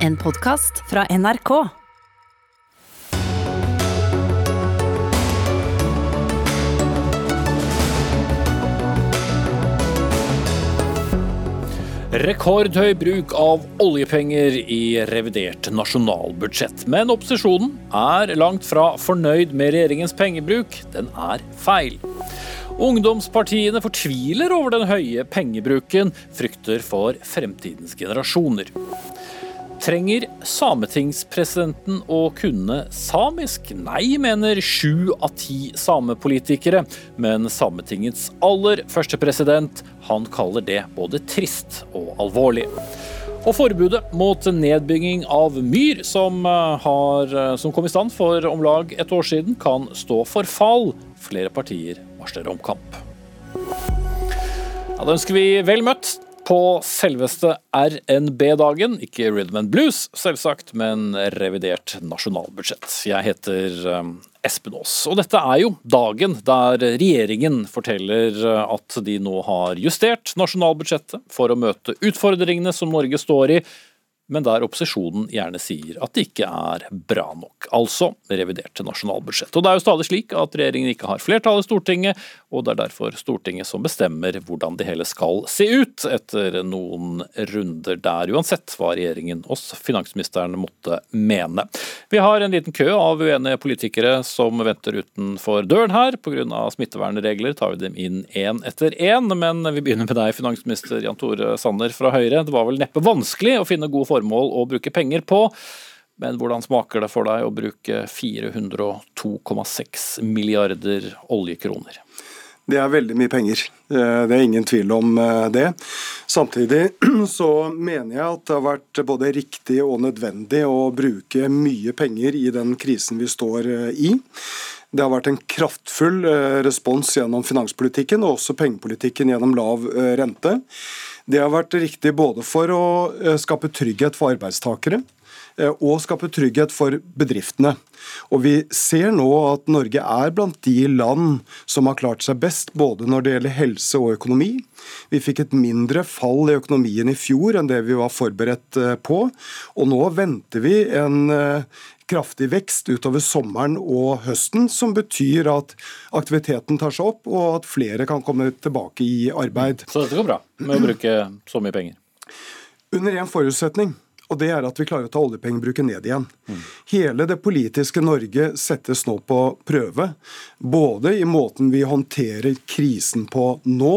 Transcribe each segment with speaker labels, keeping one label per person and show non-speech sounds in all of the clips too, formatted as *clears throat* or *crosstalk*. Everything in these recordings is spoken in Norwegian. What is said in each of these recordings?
Speaker 1: En podkast fra NRK.
Speaker 2: Rekordhøy bruk av oljepenger i revidert nasjonalbudsjett. Men opposisjonen er langt fra fornøyd med regjeringens pengebruk. Den er feil. Ungdomspartiene fortviler over den høye pengebruken, frykter for fremtidens generasjoner. Trenger sametingspresidenten å kunne samisk? Nei, mener sju av ti samepolitikere. Men Sametingets aller første president, han kaller det både trist og alvorlig. Og forbudet mot nedbygging av myr, som, eh, har, eh, som kom i stand for om lag et år siden, kan stå for fall. Flere partier varsler om kamp. Ja, da ønsker vi vel møtt på selveste RNB-dagen. Ikke Rhythm and Blues, selvsagt, men revidert nasjonalbudsjett. Jeg heter um, Espen Aas, og dette er jo dagen der regjeringen forteller uh, at de nå har justert nasjonalbudsjettet for å møte utfordringene som Norge står i, men der opposisjonen gjerne sier at det ikke er bra nok. Altså revidert nasjonalbudsjett. Og det er jo stadig slik at regjeringen ikke har flertall i Stortinget, og det er derfor Stortinget som bestemmer hvordan det hele skal se ut etter noen runder der, uansett hva regjeringen og finansministeren måtte mene. Vi har en liten kø av uenige politikere som venter utenfor døren her. Pga. smittevernregler tar vi dem inn én etter én, men vi begynner med deg, finansminister Jan Tore Sanner fra Høyre. Det var vel neppe vanskelig å finne gode formål å bruke penger på. Men hvordan smaker det for deg å bruke 402,6 milliarder oljekroner?
Speaker 3: Det er veldig mye penger. Eh, Det er ingen tvil om eh, det. Samtidig *clears throat* så mener jeg at det har vært både riktig og nødvendig å bruke mye penger i den krisen vi står eh, i. Det har vært en kraftfull respons gjennom finanspolitikken og også pengepolitikken gjennom lav rente. Det har vært riktig både for å eh, skape trygghet for arbeidstakere eh, og skape trygghet for bedriftene. Og Vi ser nå at Norge er blant de land som har klart seg best både når det gjelder helse og økonomi. Vi fikk et mindre fall i økonomien i fjor enn det vi var forberedt eh, på. Og nå venter vi en kraftig vekst utover sommeren og høsten, som betyr at aktiviteten tar seg opp, og at flere kan komme tilbake i arbeid.
Speaker 2: Så dette går bra med å bruke så mye penger?
Speaker 3: Under én forutsetning, og det er at vi klarer å ta oljepengebruken ned igjen. Hele det politiske Norge settes nå på prøve. Både i måten vi håndterer krisen på nå,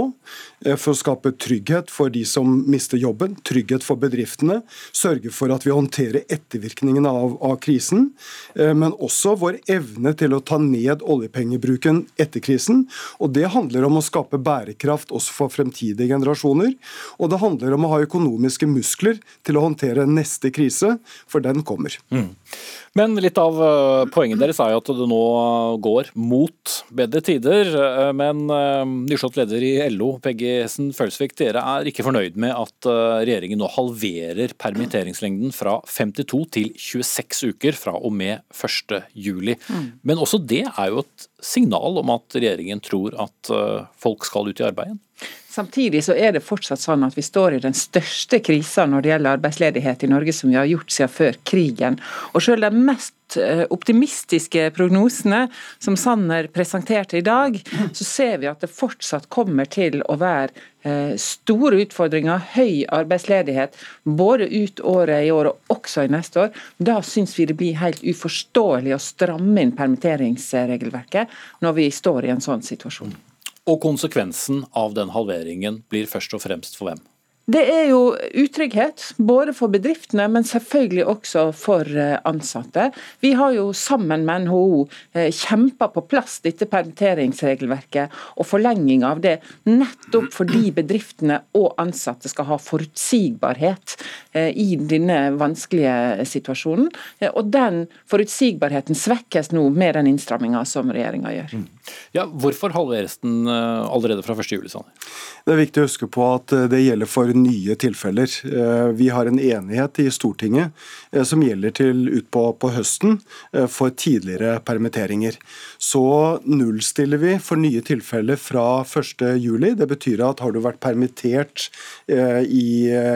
Speaker 3: for å skape trygghet for de som mister jobben, trygghet for bedriftene, sørge for at vi håndterer ettervirkningene av, av krisen, eh, men også vår evne til å ta ned oljepengebruken etter krisen. Og Det handler om å skape bærekraft også for fremtidige generasjoner. Og det handler om å ha økonomiske muskler til å håndtere neste krise, for den kommer.
Speaker 2: Men litt av eh, poenget deres er jo at det nå går mot bedre tider. eh, Men eh, nyslått leder i LO, Peggy Hessen Følsvik, dere er ikke fornøyd med at eh, regjeringen nå halverer permitteringslengden fra 52 til 26 uker fra og med 1. juli. Men også det er jo et signal om at regjeringen tror at eh, folk skal ut i arbeid igjen.
Speaker 4: Samtidig så er det fortsatt sånn at vi står i den største krisa når det gjelder arbeidsledighet i Norge som vi har gjort siden før krigen. Og selv de mest eh, optimistiske prognosene som Sanner presenterte i dag, så ser vi at det fortsatt kommer til å være eh, store utfordringer, høy arbeidsledighet, både ut året i år og også i neste år. Da syns vi det blir helt uforståelig å stramme inn permitteringsregelverket når vi står i en sånn situasjon.
Speaker 2: Og konsekvensen av den halveringen blir først og fremst for hvem?
Speaker 4: Det er jo utrygghet, både for bedriftene, men selvfølgelig også for eh, ansatte. Vi har jo sammen med NHO kjempa på plass dette permitteringsregelverket og forlenging av det, nettopp fordi bedriftene og ansatte skal ha forutsigbarhet eh, i denne vanskelige situasjonen. Eh, Og den forutsigbarheten svekkes nå med den innstramminga som regjeringa gjør.
Speaker 2: Ja, Hvorfor halveres den eh, allerede fra 1.7?
Speaker 3: Det er viktig å huske på at eh, det gjelder for nye tilfeller. Eh, vi har en enighet i Stortinget som gjelder til utpå på høsten for tidligere permitteringer. Så nullstiller vi for nye tilfeller fra 1.7. Det betyr at har du vært permittert i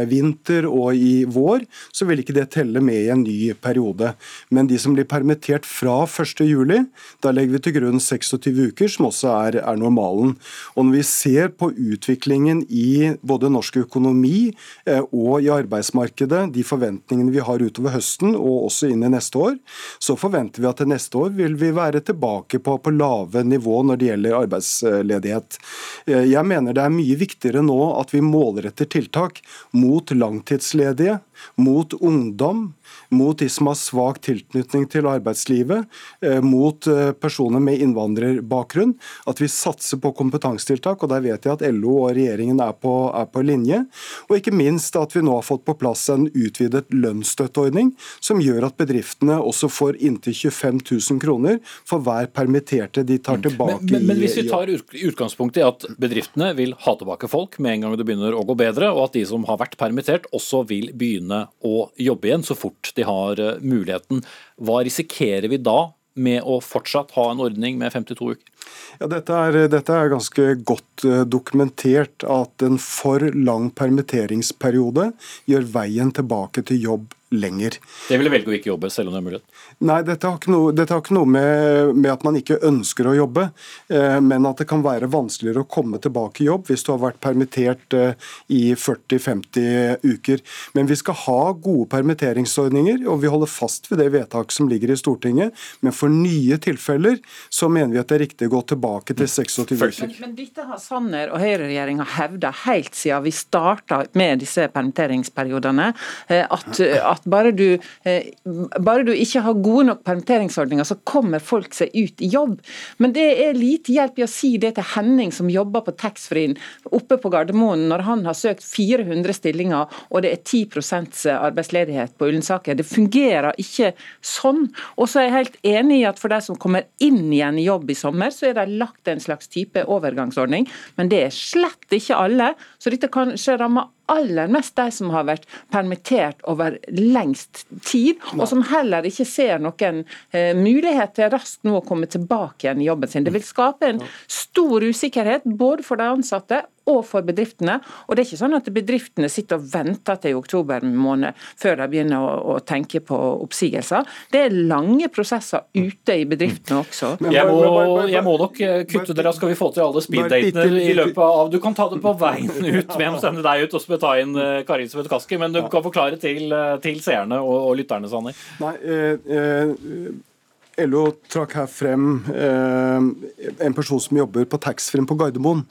Speaker 3: vinter og i vår, så vil ikke det telle med i en ny periode. Men de som blir permittert fra 1.7, da legger vi til grunn 26 uker, som også er, er normalen. Og når vi ser på utviklingen i både norsk økonomi eh, og i arbeidsmarkedet, de forventningene vi har utover høsten og også inn i neste år, så forventer vi at til neste år vil vi være tilbake på, på lave nivå når det gjelder arbeidsledighet. Eh, jeg mener det er mye viktigere nå at vi målretter tiltak mot langtidsledige, mot ungdom, mot de som har svak tilknytning til arbeidslivet, eh, mot eh, personer med innvandrerbakgrunn. At vi satser på kompetansetiltak, og der vet jeg at LO og regjeringen er på, er på linje. Og ikke minst at vi nå har fått på plass en utvidet lønnsstøtteordning, som gjør at bedriftene også får inntil 25 000 kroner for hver permitterte de tar tilbake.
Speaker 2: Men, men, men hvis vi tar utgangspunkt i at bedriftene vil ha tilbake folk med en gang det begynner å gå bedre, og at de som har vært permittert også vil begynne å jobbe igjen så fort de har eh, muligheten. Hva risikerer vi da med å fortsatt ha en ordning med 52 uker?
Speaker 3: Ja, dette, er, dette er ganske godt eh, dokumentert at en for lang permitteringsperiode gjør veien tilbake til jobb lenger.
Speaker 2: Det vil velge å ikke jobbe, selv om det er mulighet?
Speaker 3: Nei, dette har ikke noe, har ikke noe med, med, at man ikke ønsker å jobbe, eh, men at det kan være vanskeligere å komme tilbake i jobb hvis du har vært permittert eh, i 40-50 uker. Men vi skal ha gode permitteringsordninger, og vi holder fast ved det vedtaket som ligger i Stortinget. Men for nye tilfeller så mener vi at det er riktig å gå tilbake til 26 uker.
Speaker 4: Men, men dette har Sanner og høyreregjeringa hevda helt siden vi starta med disse permitteringsperiodene. Eh, at, at bare du, eh, bare du ikke har gode nok permitteringsordninger, så kommer folk seg ut i jobb. Men det er lite hjelp i å si det til Henning, som jobber på taxfree-en oppe på Gardermoen, når han har søkt 400 stillinger og det er 10% arbeidsledighet på Ullensaker. Det fungerer ikke sånn. Og så er jeg helt enig i at for de som kommer inn igjen i jobb i sommer, så er det lagt en slags type overgangsordning. Men det er slett ikke alle. Så dette kan ikke ramme aller mest de som har vært permittert over lengst tid, og som heller ikke ser noen eh, mulighet til raskt nå å komme tilbake igjen i jobben sin. Det vil skape en stor usikkerhet både for de ansatte og for bedriftene. Og det er ikke sånn at bedriftene sitter og venter til oktober måned før de begynner å, å tenke på oppsigelser. Det er lange prosesser ute i bedriftene også.
Speaker 2: Jeg må, jeg må nok eh, kutte dere, skal vi få til alle speeddatene i løpet av Du kan ta det på veien ut, hvem sender sende deg ut og så ta inn Karin Kari Elisabeth Kaski, men du kan forklare til, eh, til seerne og, og lytterne, Sanner.
Speaker 3: Nei, eh, eh, LO trakk her frem eh, en person som jobber på taxfree på Gardermoen.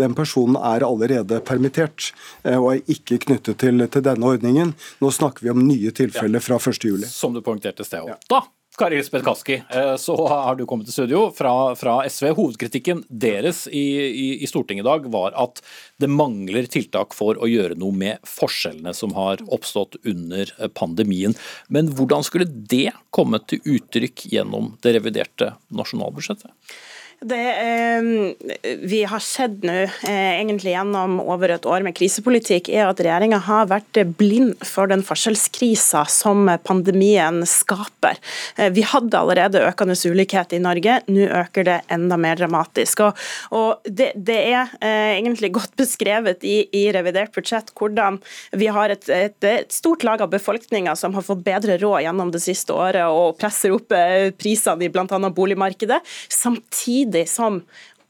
Speaker 3: Den personen er allerede permittert eh, og er ikke knyttet til, til, denne ordningen. Nå snakker vi om nye tilfeller fra 1.7.
Speaker 2: Som du poengterte i sted. Ja. Da Kari Lisbeth Kaski, eh, så har du kommet til studio fra, fra SV. Hovedkritikken deres i, i, i, Stortinget i dag var at det mangler tiltak for å gjøre noe med forskjellene som har oppstått under pandemien. Men hvordan skulle det komme til uttrykk gjennom det reviderte nasjonalbudsjettet?
Speaker 5: Det eh, vi har sett nå, eh, egentlig gjennom over et år med krisepolitikk, er at regjeringa har vært blind for den forskjellskrisa som pandemien skaper. Eh, vi hadde allerede økende ulikhet i Norge, nå øker det enda mer dramatisk. Og, og det, det, er eh, egentlig godt beskrevet i, i, revidert budsjett hvordan vi har et, et, et stort lag av befolkninga som har fått bedre råd gjennom det siste året og presser opp eh, prisene i bl.a. boligmarkedet. Samtidig samtidig som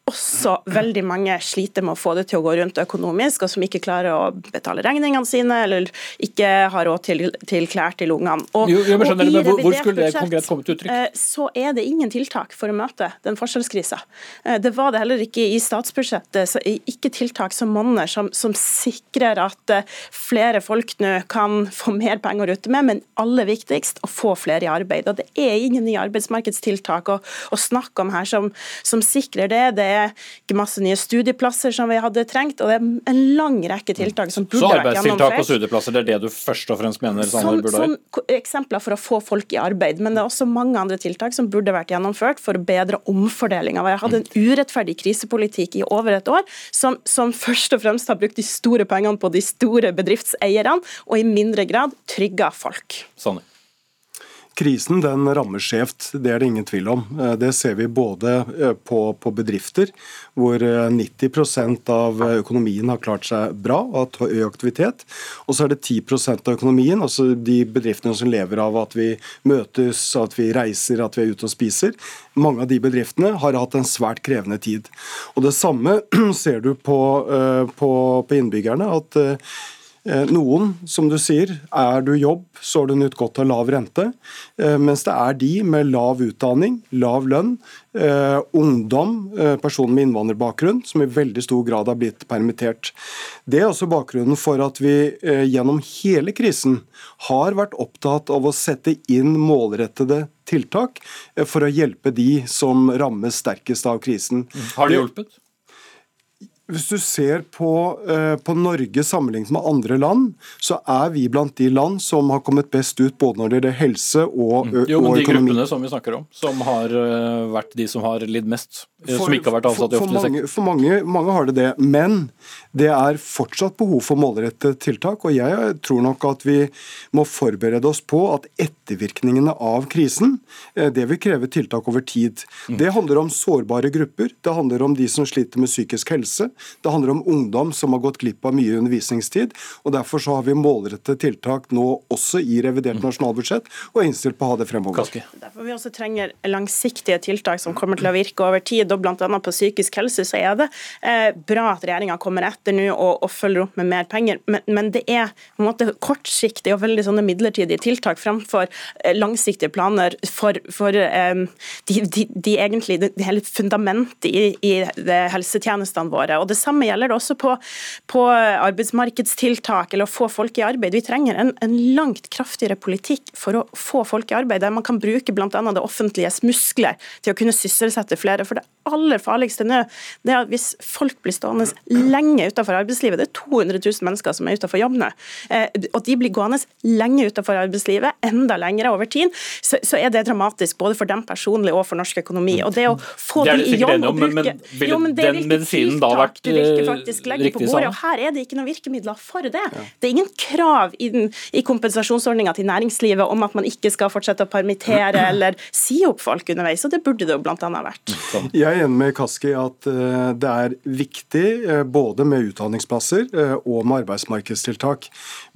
Speaker 5: også veldig mange sliter med å få det til å gå rundt økonomisk, og som ikke klarer å betale regningene sine, eller ikke har råd til, til klær til ungene.
Speaker 2: Og, jo, jo, skjønner, og hvor, hvor skulle det konkret komme til uttrykk?
Speaker 5: Eh, så er det ingen tiltak for å møte den forskjellskrisa. Eh, det var det heller ikke i statsbudsjettet. så Ikke tiltak som monner, som, som, sikrer at eh, flere folk nå kan få mer penger å rutte med, men aller viktigst å få flere i arbeid. Og Det er ingen nye arbeidsmarkedstiltak å, å snakke om her som, som sikrer det. det er ikke masse nye studieplasser som vi hadde trengt, og det er en lang rekke tiltak som burde vært gjennomført.
Speaker 2: Så arbeidstiltak og studieplasser, det er det du først og fremst mener Sanner
Speaker 5: Sånn,
Speaker 2: burde
Speaker 5: Som, ko- eksempler for å få folk i arbeid, men det er også mange andre tiltak som burde vært gjennomført for å bedre omfordelinga. Vi har hatt en urettferdig krisepolitikk i over et år, som, som først og fremst har brukt de store pengene på de store bedriftseierne, og i mindre grad trygga folk.
Speaker 2: Sanner.
Speaker 3: Krisen den rammer skjevt, det er det ingen tvil om. Eh, Det ser vi både eh, på, på bedrifter, hvor eh, 90% av økonomien har klart seg bra og hatt høy aktivitet. Og så er det 10% av økonomien, altså de bedriftene som lever av at vi møtes, at vi reiser, at vi er ute og spiser. Mange av de bedriftene har hatt en svært krevende tid. Og Det samme *clears throat* ser du på, eh, på, på innbyggerne. at eh, Eh, Noen, som du sier, er du jobb, så har du nytt godt av lav rente. Eh, Mens det er de med lav utdanning, lav lønn, eh, ungdom, eh, personer med innvandrerbakgrunn, som i veldig stor grad har blitt permittert. Det er også bakgrunnen for at vi eh, gjennom hele krisen har vært opptatt av å sette inn målrettede tiltak eh, for å hjelpe de som rammes sterkest av krisen.
Speaker 2: Har det hjulpet?
Speaker 3: Hvis du ser på, eh, på Norge sammenlignet med andre land, så er vi blant de land som har kommet best ut både når det gjelder helse og, økonomi.
Speaker 2: Jo, men de
Speaker 3: økonomi.
Speaker 2: gruppene som vi snakker om, som har øh, vært de som har lidd mest, øh,
Speaker 3: For-
Speaker 2: som ikke har vært ansatt i offentlig
Speaker 3: mange,
Speaker 2: sektor.
Speaker 3: For mange, mange har det det, men det er fortsatt behov for målrettede tiltak. Og jeg tror nok at vi må forberede oss på at ettervirkningene av krisen, eh, det vil kreve tiltak over tid.
Speaker 2: Mm.
Speaker 3: Det handler om sårbare grupper, det handler om de som sliter med psykisk helse, det handler om ungdom som har gått glipp av mye undervisningstid. og Derfor så har vi målrettede tiltak nå også i revidert nasjonalbudsjett, og er innstilt på å ha det fremover.
Speaker 2: Kaski.
Speaker 5: Derfor vi også trenger langsiktige tiltak som kommer til å virke over tid. og Bl.a. på psykisk helse så er det eh, bra at regjeringa kommer etter nå og, og følger opp med mer penger, men, men det er på en måte kortsiktige og veldig sånne midlertidige tiltak fremfor eh, langsiktige planer for, for eh, de, de, de egentlig, det, det hele fundamentet i, i helsetjenestene våre. Og Det samme gjelder det også på, på arbeidsmarkedstiltak eller å få folk i arbeid. Vi trenger en, en langt kraftigere politikk for å få folk i arbeid, der man kan bruke bl.a. det offentliges muskler til å kunne sysselsette flere. For det aller farligste nå det er at hvis folk blir stående lenge utenfor arbeidslivet, det er 200 000 mennesker som er utenfor jobb nå, eh, og de blir gående lenge utenfor arbeidslivet, enda lengre over tid, så, så er det dramatisk både for dem personlig og for norsk økonomi. Og det å få
Speaker 2: Det
Speaker 5: de i jobb og
Speaker 2: om, men-
Speaker 5: bruke
Speaker 2: men ville
Speaker 5: Jo, men
Speaker 2: den medisinen da
Speaker 5: tiltak du virker
Speaker 2: eh,
Speaker 5: faktisk legger på bordet. Og her er det ikke noen virkemidler for det. Det er ingen krav i, den, i kompensasjonsordninga til næringslivet om at man ikke skal fortsette å permittere *clears throat* eller si opp folk underveis, og det burde det jo bl.a. vært.
Speaker 3: Jeg er enig med Kaski at eh, det er viktig eh, både med utdanningsplasser og med arbeidsmarkedstiltak.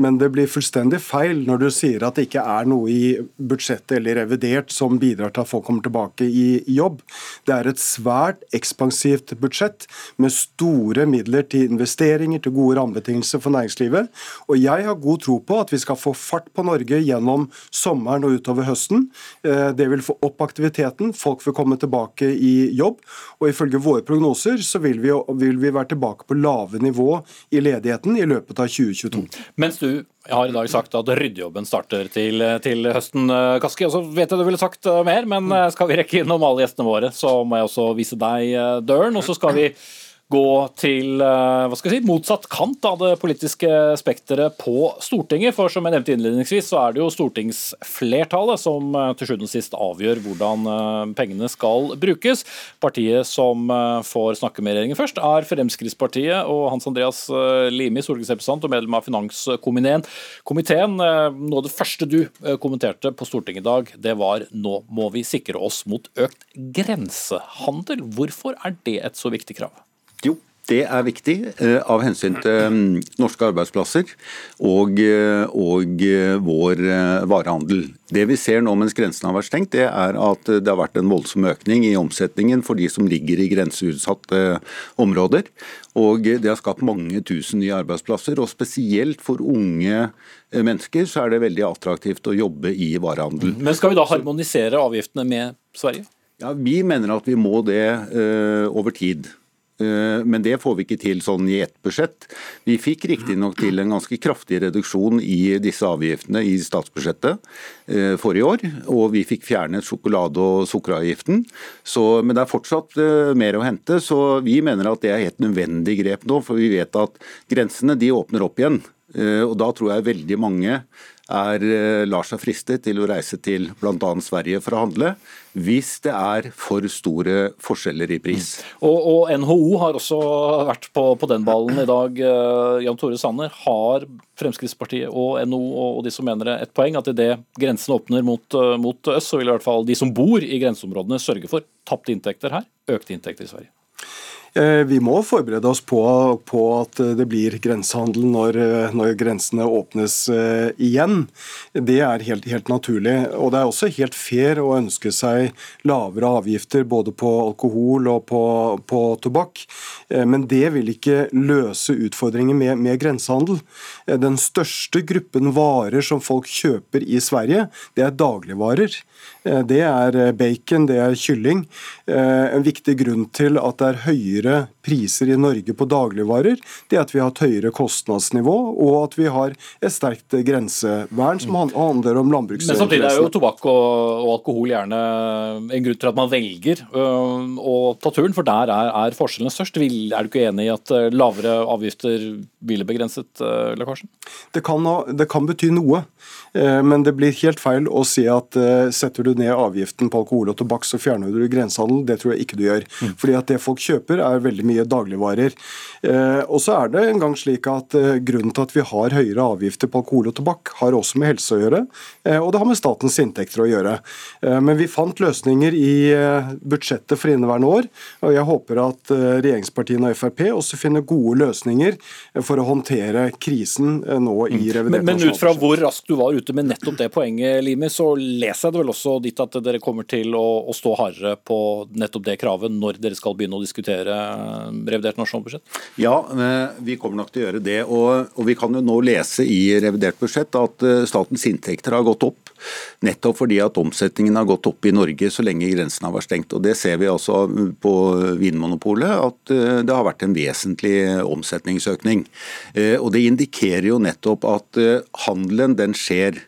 Speaker 3: Men det blir fullstendig feil når du sier at det ikke er noe i budsjettet eller revidert som bidrar til at folk kommer tilbake i jobb. Det er et svært ekspansivt budsjett med store midler til investeringer, til gode rammebetingelser for næringslivet. Og jeg har god tro på at vi skal få fart på Norge gjennom sommeren og utover høsten. Eh, Det vil få opp aktiviteten, folk vil komme tilbake i jobb. Og ifølge våre prognoser så vil vi, vil vi være tilbake på lave nivå i ledigheten i løpet av 2022.
Speaker 2: Mens du har i dag sagt at ryddejobben starter til, til høsten, eh, Kaski. Og så vet jeg du ville sagt eh, mer, men skal vi rekke innom alle gjestene våre, så må jeg også vise deg døren. Og så skal vi gå til eh, hva skal jeg si, motsatt kant av det politiske spekteret på Stortinget. For som jeg nevnte innledningsvis, så er det jo stortingsflertallet som eh, til sjuende og sist avgjør hvordan eh, pengene skal brukes. Partiet som får snakke med regjeringen først, er Fremskrittspartiet og Hans Andreas Limi, stortingsrepresentant og medlem av finanskomiteen. Komiteen, Noe av det første du kommenterte på Stortinget i dag, det var nå må vi sikre oss mot økt grensehandel. Hvorfor er det et så viktig krav?
Speaker 6: Jo, det er viktig eh, av hensyn til mm, norske arbeidsplasser og, eh, og eh, vår eh, varehandel. Det vi ser nå mens grensen har vært stengt, det er at det har vært en voldsom økning i omsetningen for de som ligger i grenseutsatte områder. Og det har skapt mange tusen nye arbeidsplasser, og spesielt for unge mennesker så er det veldig attraktivt å jobbe i varehandel.
Speaker 2: Men skal vi da harmonisere avgiftene med Sverige?
Speaker 6: Ja, Vi mener at vi må det uh, over tid. Eh, men det får vi ikke til sånn i ett budsjett. Vi fikk riktignok til en ganske kraftig reduksjon i disse avgiftene i statsbudsjettet eh, forrige år. Og vi fikk fjernet sjokolade- og sukkeravgiften. Så, men det er fortsatt eh, mer å hente. Så vi mener at det er helt nødvendig grep nå. For vi vet at grensene de åpner opp igjen. Og da tror jeg veldig mange er, eh, lar seg friste til å reise til bl.a. Sverige for å handle, hvis det er for store forskjeller i pris.
Speaker 2: Mm. Og, og, NHO har også vært på, på, den ballen i dag. Eh, Jan Tore Sanner, har Fremskrittspartiet og NHO og de som mener det et poeng at idet grensen åpner mot, eh, mot øst, så vil i hvert fall de som bor i grenseområdene sørge for tapte inntekter her, økte inntekter i Sverige?
Speaker 3: Eh, vi må forberede oss på, på at det blir grensehandel når, eh, når, grensene åpnes eh, igjen. Det er helt, helt, naturlig. Og Det er også helt fair å ønske seg lavere avgifter både på alkohol og på, på tobakk. Men det vil ikke løse utfordringer med, med, grensehandel. Den største gruppen varer som folk kjøper i Sverige, det er dagligvarer. Det er bacon, det er kylling. En viktig grunn til at det er høyere høyere priser i Norge på dagligvarer, det er at vi har et høyere kostnadsnivå, og at vi har et sterkt grensevern som handler om landbruksinteressene.
Speaker 2: Men samtidig er jo tobakk og, alkohol gjerne en grunn til at man velger å ta turen, for der er, er forskjellene størst. Vil, er du ikke enig i at øh, lavere avgifter ville begrenset øh, lekkasjen?
Speaker 3: Det kan, det kan bety noe. Eh, men det blir helt feil å si at eh, setter du ned avgiften på alkohol og tobakk, så fjerner du grensehandel. Det tror jeg ikke du gjør. Mm. Fordi at det folk kjøper er veldig mye dagligvarer. Eh, og så er det en gang slik at Grunnen til at vi har høyere avgifter på alkohol og tobakk, har også med helse å gjøre. Og det har med statens inntekter å gjøre. Men vi fant løsninger i budsjettet for inneværende år. Og jeg håper at regjeringspartiene og Frp også finner gode løsninger for å håndtere krisen nå i mm. revidert
Speaker 2: nasjonalbudsjett. Men ut fra hvor raskt du var ute med nettopp det poenget, Limi, så leser jeg det vel også dit at dere kommer til å, å stå hardere på nettopp det kravet når dere skal begynne å diskutere eh, revidert nasjonalbudsjett?
Speaker 6: Ja, eh, vi kommer nok til å gjøre det. Og, og vi kan jo nå lese i revidert budsjett at eh, statens inntekter har gått opp. Nettopp fordi at omsetningen har gått opp i Norge så lenge grensen har vært stengt. Og Det ser vi altså på Vinmonopolet, at det har vært en vesentlig omsetningsøkning. Og Det indikerer jo nettopp at handelen den skjer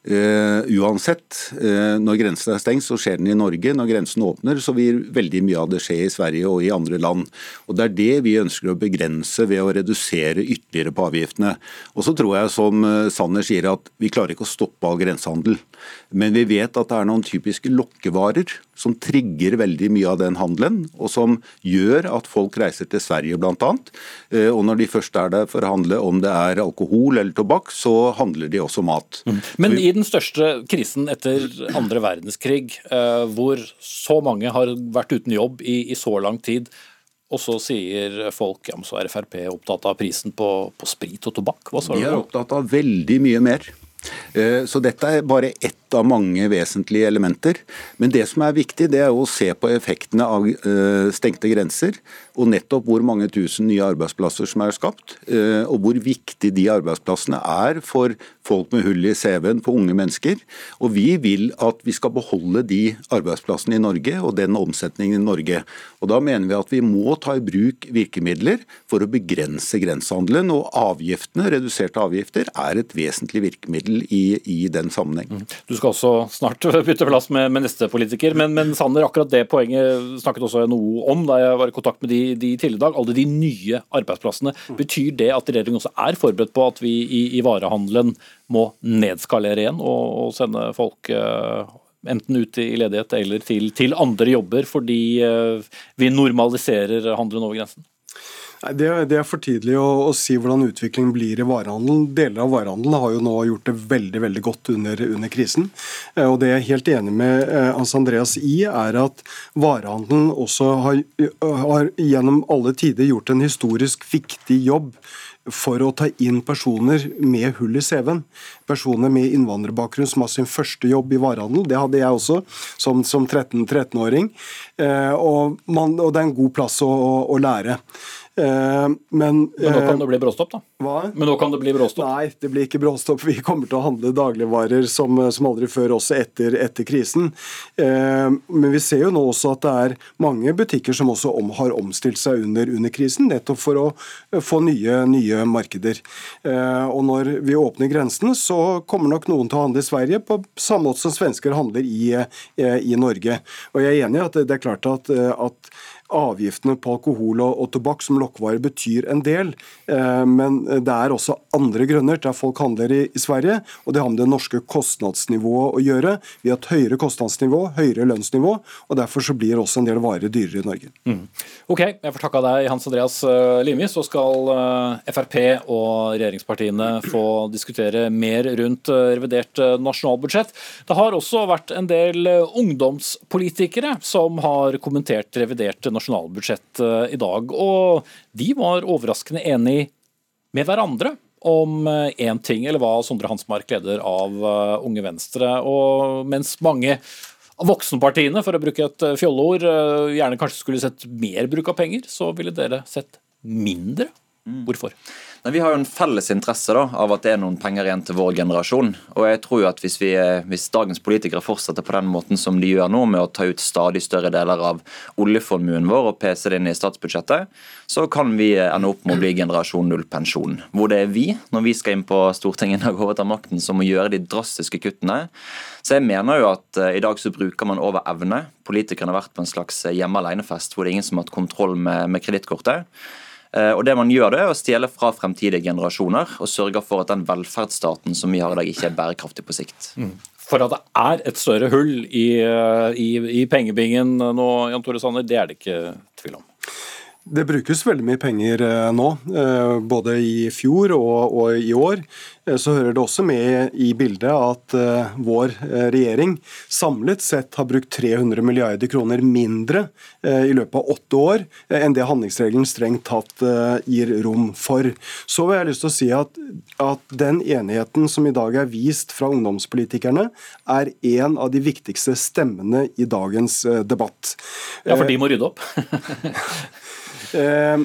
Speaker 6: Uh, uansett, uh, når grensen er stengt, så skjer den i Norge. Når grensen åpner, så vil veldig mye av det skje i Sverige og i andre land. Og Det er det vi ønsker å begrense ved å redusere ytterligere på avgiftene. Og så tror jeg, som uh, Sanner sier, at vi klarer ikke å stoppe all grensehandel. Men vi vet at det er noen typiske lokkevarer som trigger veldig mye av den handelen, og som gjør at folk reiser til Sverige bl.a. Og når de først er der for å handle om det er alkohol eller tobakk, så handler de også mat.
Speaker 2: Mm. Men i den største krisen etter andre verdenskrig, eh, hvor så mange har vært uten jobb i, i så lang tid, og så sier folk ja, men så er Frp opptatt av prisen på, på sprit og tobakk. Hva
Speaker 6: sa du? De er opptatt av veldig mye mer. Eh, så dette er bare ett av mange vesentlige elementer. Men det som er viktig, det er å se på effektene av eh, stengte grenser. Og nettopp hvor mange tusen nye arbeidsplasser som er skapt. Eh, og hvor viktig de arbeidsplassene er for folk med hull i CV-en, for unge mennesker. Og vi vil at vi skal beholde de arbeidsplassene i Norge og den omsetningen i Norge. Og da mener vi at vi må ta i bruk virkemidler for å begrense grensehandelen. Og avgiftene, reduserte avgifter, er et vesentlig virkemiddel i, i den sammenheng.
Speaker 2: Mm. Du skal også snart *laughs* bytte plass med, med neste politiker. Men, men, Sander, akkurat det poenget snakket også noe om da jeg var i kontakt med de, de tidligere i dag. Alle de nye arbeidsplassene. Betyr det at regjeringen også er forberedt på at vi i, i varehandelen må nedskalere igjen og, og sende folk uh, enten ut i ledighet eller til, til andre jobber, fordi uh, vi normaliserer handelen over grensen?
Speaker 3: Det, det, er for tidlig å, å, si hvordan utviklingen blir i varehandelen. Deler av varehandelen har jo nå gjort det veldig veldig godt under, under krisen. Eh, og Det jeg er helt enig med eh, Hans Andreas i, er at varehandelen også har, har gjennom alle tider gjort en historisk viktig jobb for å ta inn personer med hull i CV-en. Personer med innvandrerbakgrunn som har sin første jobb i varehandel. Det hadde jeg også som, som 13-åring. Eh, og, og, det er en god plass å, å, å lære. Men,
Speaker 2: Men nå kan det bli bråstopp, da?
Speaker 3: Hva?
Speaker 2: Men nå kan det bli bråstopp?
Speaker 3: Nei, det blir ikke bråstopp. Vi kommer til å handle dagligvarer som, som aldri før, også etter, etter krisen. Men vi ser jo nå også at det er mange butikker som også om, har omstilt seg under, under, krisen, nettopp for å få nye, nye markeder. Og når vi åpner grensene, så kommer nok noen til å handle i Sverige på samme måte som svensker handler i, i Norge. Og jeg er enig i at det er klart at, at avgiftene på alkohol og, og tobakk som lokkvarer betyr en del, eh, men det er også andre grunner til at folk handler i, i, Sverige, og det har med det norske kostnadsnivået å gjøre. Vi har et høyere kostnadsnivå, høyere lønnsnivå, og derfor så blir også en del varer dyrere i Norge. Mm.
Speaker 2: Ok, jeg får takke deg Hans Andreas eh, Limi. Så skal eh, Frp og regjeringspartiene få diskutere mer rundt eh, revidert nasjonalbudsjett. Det har også vært en del ungdomspolitikere som har kommentert revidert nasjonalbudsjett nasjonalbudsjett eh, i dag. Og de var overraskende enig med hverandre om én eh, ting, eller hva Sondre Hansmark, leder av eh, Unge Venstre. Og mens mange av voksenpartiene, for å bruke et fjolleord, gjerne kanskje skulle sett mer bruk av penger, så ville dere sett mindre. Mm.
Speaker 7: Nei, Vi har jo en felles interesse da, av at det er noen penger igjen til vår generasjon. Og jeg tror jo at hvis, vi, hvis, dagens politikere fortsetter på den måten som de gjør nå, med å ta ut stadig større deler av oljeformuen vår og pese det inn i statsbudsjettet, så kan vi ende opp med å bli generasjon null pensjon. Hvor det er vi, når vi skal inn på Stortinget og overta makten, som må gjøre de drastiske kuttene. Så jeg mener jo at uh, i dag så bruker man over evne. Politikerne har vært på en slags hjemme alene-fest hvor det er ingen som har hatt kontroll med, med kredittkortet. Eh, og det man gjør det er å stjele fra fremtidige generasjoner og sørge for at den velferdsstaten som vi har i dag, ikke er bærekraftig på sikt. Mm.
Speaker 2: For at det er et større hull i, eh, i, i pengebingen nå, Jan Tore Sanner, det er det ikke tvil om?
Speaker 3: Det brukes veldig mye penger eh, nå, eh, både i fjor og, i år. Eh, så hører det også med i bildet at vår regjering samlet sett har brukt 300 milliarder kroner mindre i løpet av åtte år enn det handlingsregelen strengt tatt gir rom for. Så vil jeg lyst til å si at, at den enigheten som i dag er vist fra ungdomspolitikerne, er en av de viktigste stemmene i dagens debatt.
Speaker 2: Ja, for de må rydde opp? *laughs* *laughs*
Speaker 3: Eh,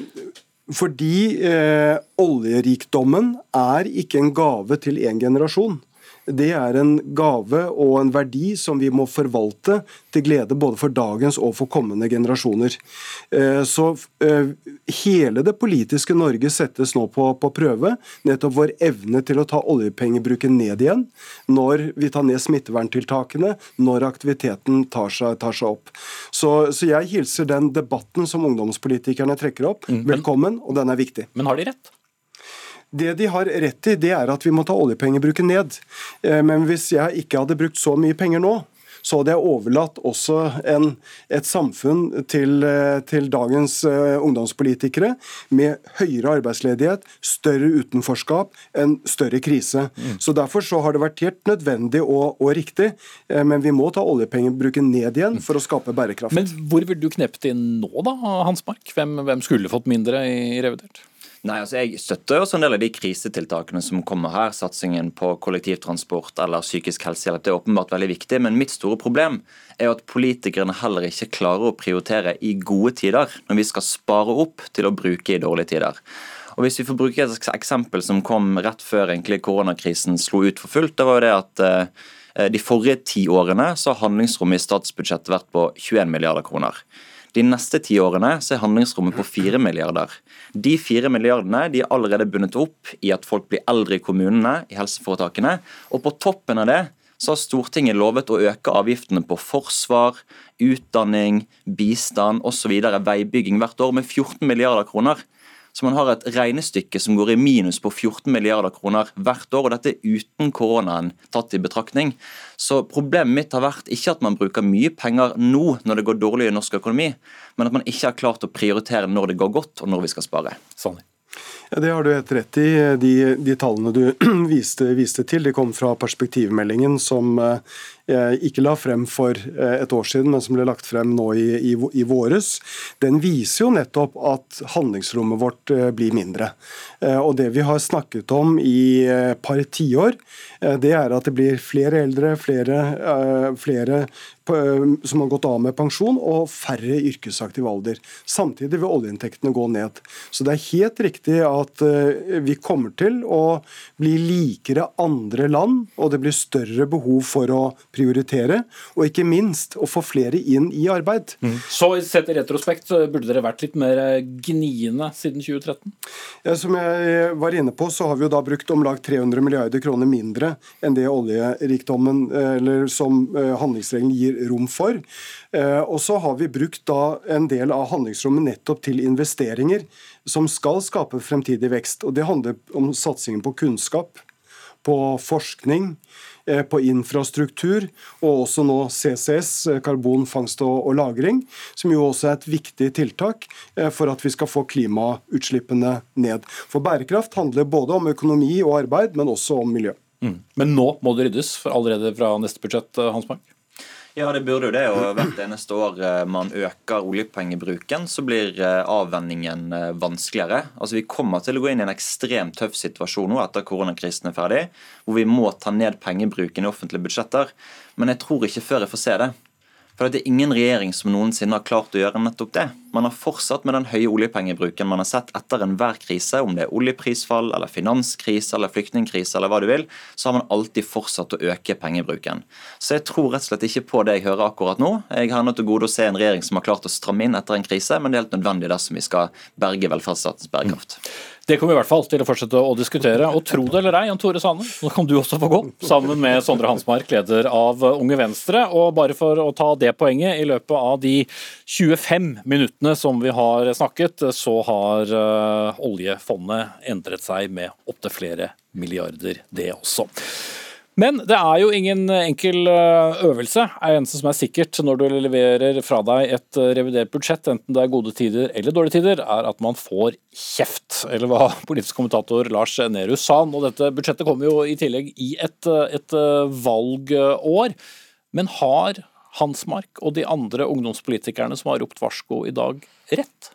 Speaker 3: fordi eh, oljerikdommen er ikke en gave til én generasjon det er en gave og en verdi som vi må forvalte til glede både for dagens og for kommende generasjoner. Eh, så eh, hele det politiske Norge settes nå på, på prøve. Nettopp vår evne til å ta oljepengebruken ned igjen når vi tar ned smitteverntiltakene, når aktiviteten tar seg, tar seg opp. Så, så, jeg hilser den debatten som ungdomspolitikerne trekker opp, mm, velkommen, og den er viktig.
Speaker 2: Men har de rett?
Speaker 3: Det de har rett i, det er at vi må ta oljepengebruken ned. Eh, men hvis jeg ikke hadde brukt så mye penger nå, så hadde jeg overlatt også en, et samfunn til, eh, til, dagens uh, ungdomspolitikere med høyere arbeidsledighet, større utenforskap, en større krise. Mm. Så Derfor så har det vært helt nødvendig og, og riktig, men vi må ta oljepengebruken ned igjen for å skape bærekraft.
Speaker 2: Men hvor vil du kneppe inn nå, da, Hans Mark? Hvem, hvem skulle fått mindre i revidert?
Speaker 7: Nei, altså Jeg støtter også en del av de krisetiltakene som kommer her. Satsingen på kollektivtransport eller psykisk helsehjelp det er åpenbart veldig viktig. Men mitt store problem er at politikerne heller ikke klarer å prioritere i gode tider, når vi skal spare opp til å bruke i dårlige tider. Og Hvis vi får bruke et eksempel som kom rett før egentlig koronakrisen slo ut for fullt, det var jo det at eh, de forrige ti årene så har handlingsrommet i statsbudsjettet vært på 21 milliarder kroner. De neste ti årene så er handlingsrommet på 4 milliarder. De fire milliardene de er allerede bundet opp i at folk blir eldre i kommunene, i helseforetakene. Og på toppen av det så har Stortinget lovet å øke avgiftene på forsvar, utdanning, bistand osv. veibygging hvert år med 14 milliarder kroner. Så man har et regnestykke som går i minus på 14 milliarder kroner hvert år, og dette er uten koronaen tatt i betraktning. Så problemet mitt har vært ikke at man bruker mye penger nå når det går dårlig i norsk økonomi, men at man ikke har klart å prioritere når det går godt og når vi skal spare.
Speaker 2: Sånn.
Speaker 3: Ja, Det har du helt rett i. De, de tallene du *clears throat* viste, viste, til, de kom fra perspektivmeldingen som ikke la frem for et år siden, men som ble lagt frem nå i, i, i våres, den viser jo nettopp at handlingsrommet vårt blir mindre. Og Det vi har snakket om i et par tiår, det er at det blir flere eldre, flere, flere som har gått av med pensjon, og færre yrkesaktiv alder. Samtidig vil oljeinntektene gå ned. Så det er helt riktig at eh, vi kommer til å bli likere andre land, og det blir større behov for å prioritere, og ikke minst å få flere inn i arbeid.
Speaker 2: Mm. Så sett i retrospekt burde dere vært litt mer gniende siden 2013?
Speaker 3: Ja, som jeg var inne på, så har vi jo da brukt om lag 300 milliarder kroner mindre enn det oljerikdommen, eh, eller som eh, handlingsregelen gir rom for. Eh, og så har vi brukt da en del av handlingsrommet nettopp til investeringer som skal skape fremtidig vekst. Og Det handler om satsingen på kunnskap, på forskning, eh, på infrastruktur, og også nå CCS, eh, karbonfangst og lagring, som jo også er et viktig tiltak for at vi skal få klimautslippene ned. For bærekraft handler både om økonomi og arbeid, men også om miljø.
Speaker 2: Mm. Men nå må det ryddes for allerede fra neste budsjett, Hans Mark?
Speaker 7: Ja, det burde jo det. Og hvert eneste år eh, man øker oljepengebruken, så blir eh, avvenningen eh, vanskeligere. Altså Vi kommer til å gå inn i en ekstremt tøff situasjon nå etter koronakrisen er ferdig, hvor vi må ta ned pengebruken i offentlige budsjetter. Men jeg tror ikke før jeg får se det. For det er ingen regjering som noensinne har klart å gjøre nettopp det. Man har fortsatt med den høye oljepengebruken man har sett etter enhver krise, om det er oljeprisfall eller finanskrise eller flyktningkrise eller hva du vil, så har man alltid fortsatt å øke pengebruken. Så jeg tror rett og slett ikke på det jeg hører akkurat nå. Jeg har nødt til gode å se en regjering som har klart å stramme inn etter en krise, men det er helt nødvendig dersom vi skal berge velferdsstatens bærekraft. Mm.
Speaker 2: Det kommer vi i hvert fall til å fortsette å diskutere. Og tro det eller ei, Jan Tore Sanne, nå kan du også få gå, sammen med Sondre Hansmark, leder av Unge Venstre. Og bare for å ta det poenget, i løpet av de 25 minuttene som vi har snakket, så har uh, oljefondet endret seg med opptil flere milliarder, det også. Men det er jo ingen enkel eh, øvelse. er eneste som er sikkert når du leverer fra deg et eh, revidert budsjett, enten det er gode tider eller dårlige tider, er at man får kjeft. Eller hva *laughs* politisk kommentator Lars Nehru sa. Og dette budsjettet kommer jo i tillegg i et, et valgår. Men har Hansmark og de andre ungdomspolitikerne som har ropt varsko i dag, rett?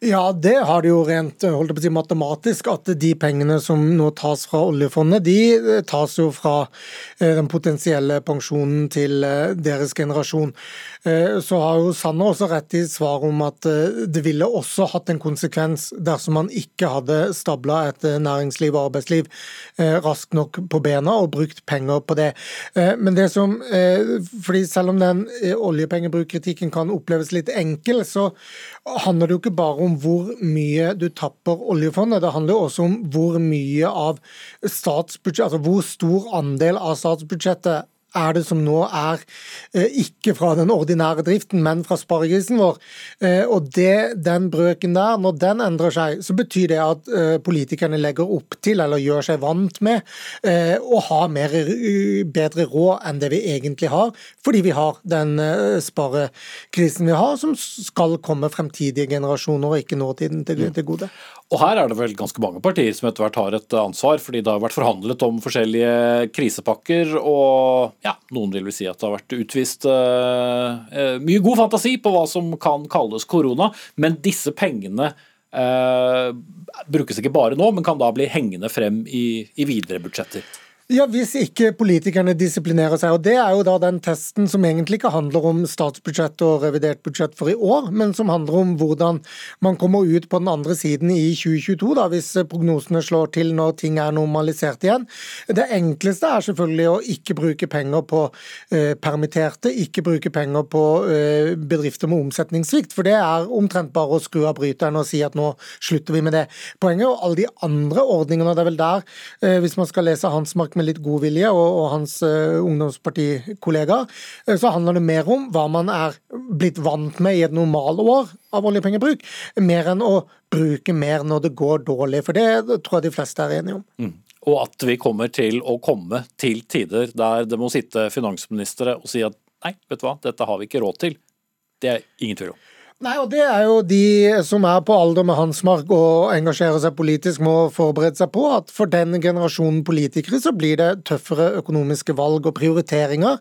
Speaker 8: Ja, det har de jo rent holdt på å si, matematisk. At de pengene som nå tas fra oljefondet, de eh, tas jo fra eh, den potensielle pensjonen til eh, deres generasjon. Så har jo Sanner også rett i svaret om at det ville også hatt en konsekvens dersom man ikke hadde stabla et næringsliv og arbeidsliv raskt nok på bena og brukt penger på det. Men det som, fordi Selv om den oljepengebrukkritikken kan oppleves litt enkel, så handler det jo ikke bare om hvor mye du tapper oljefondet, det handler jo også om hvor mye av statsbudsjettet, altså hvor stor andel av statsbudsjettet er det som nå er eh, ikke fra den ordinære driften, men fra sparegrisen vår. Eh, og det, den brøken der, når den endrer seg, så betyr det at eh, politikerne legger opp til, eller gjør seg vant med, å ha mer, bedre råd enn det vi egentlig har, fordi vi har den sparekrisen vi har, som skal komme fremtidige generasjoner og ikke nåtiden til, til gode.
Speaker 2: Og her er det vel ganske mange partier som etter hvert har et ansvar, fordi det har vært forhandlet om forskjellige krisepakker, og ja, noen vil vel si at det har vært utvist uh, mye god fantasi på hva som kan kalles korona, men disse pengene uh, brukes ikke bare nå, men kan da bli hengende frem i, i videre budsjetter.
Speaker 8: Ja, Hvis ikke politikerne disiplinerer seg. og Det er jo da den testen som egentlig ikke handler om statsbudsjett og revidert budsjett for i år, men som handler om hvordan man kommer ut på den andre siden i 2022, da, hvis prognosene slår til når ting er normalisert igjen. Det enkleste er selvfølgelig å ikke bruke penger på eh, permitterte, ikke bruke penger på eh, bedrifter med omsetningssvikt, for det er omtrent bare å skru av bryteren og si at nå slutter vi med det. Poenget og alle de andre ordningene, det er vel der, eh, hvis man skal lese Hans Mark med litt god vilje, og, og hans uh, ungdomspartikollegaer, uh, så handler det mer om hva man er blitt vant med i et normalår av oljepengebruk, mer enn å bruke mer når det går dårlig. For det tror jeg de fleste er enige om. Mm.
Speaker 2: Og at vi kommer til å komme til tider der det må sitte finansministre og si at nei, vet du hva, dette har vi ikke råd til. Det er ingen tvil om.
Speaker 8: Nei, og Det er jo de som er på alder med Hansmark og engasjerer seg politisk, må forberede seg på at for den generasjonen politikere så blir det tøffere økonomiske valg og prioriteringer,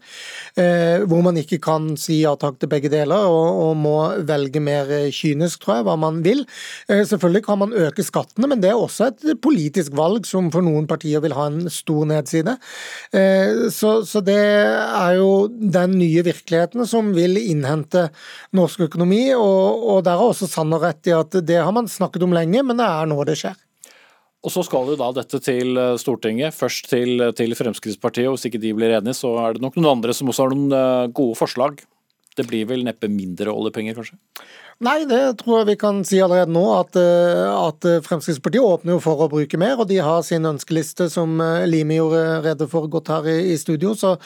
Speaker 8: eh, hvor man ikke kan si ja takk til begge deler og, og, må velge mer kynisk, tror jeg, hva man vil. Eh, selvfølgelig kan man øke skattene, men det er også et politisk valg som for noen partier vil ha en stor nedside. Eh, så, så det er jo den nye virkeligheten som vil innhente norsk økonomi. og og, og der har også Sanner rett i at det har man snakket om lenge, men det er nå det skjer.
Speaker 2: Og Så skal jo da dette til eh, Stortinget, først til, til Fremskrittspartiet. og Hvis ikke de blir enige, så er det nok noen andre som også har noen eh, gode forslag. Det blir vel neppe mindre oljepenger, kanskje?
Speaker 8: Nei, det tror jeg vi kan si allerede nå. At, eh, at, Fremskrittspartiet åpner jo for å bruke mer, og de har sin ønskeliste som eh, Limi gjorde rede for godt her i, i studio. Så,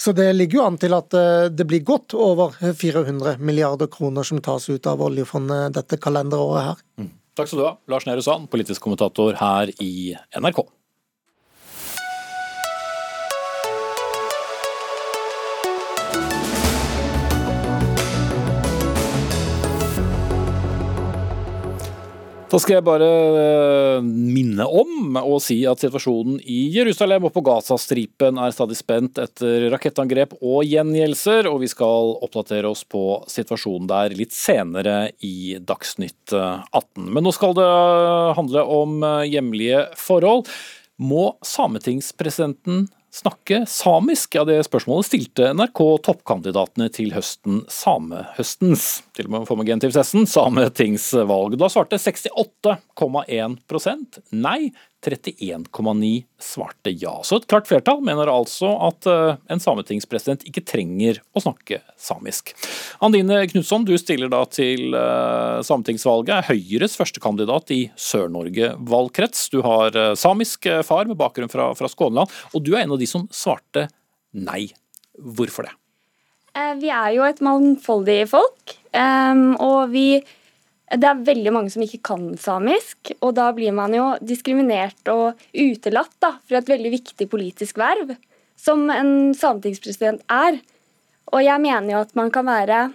Speaker 8: så, det ligger jo an til at eh, det blir godt over 400 milliarder kroner som tas ut av oljefondet dette kalenderåret her.
Speaker 2: Mm. Takk skal du ha, Lars Nehru Sand, politisk kommentator her i NRK. Da skal jeg bare eh, minne om å si at situasjonen i Jerusalem og på Gazastripen er stadig spent etter rakettangrep og gjengjeldelser, og vi skal oppdatere oss på situasjonen der litt senere i Dagsnytt 18. Men nå skal det handle om eh, hjemlige forhold. Må sametingspresidenten snakke samisk? Ja, det spørsmålet stilte NRK toppkandidatene til høsten samehøstens, til og med for med sametingsvalg. Da svarte 68,1% nei, 31,9 svarte ja. Så et klart flertall mener altså at eh, en sametingspresident ikke trenger å snakke samisk. Andine Knutson, du stiller da til eh, sametingsvalget, Høyres førstekandidat i Sør-Norge valgkrets. Du har eh, samisk far med bakgrunn fra, fra Skåneland, og du er en av de som svarte nei. Hvorfor det?
Speaker 9: Vi er jo et mangfoldig folk, og vi det er veldig mange som ikke kan samisk, og da blir man jo diskriminert og utelatt da, fra et veldig viktig politisk verv, som en sametingspresident er. Og jeg mener jo at man kan være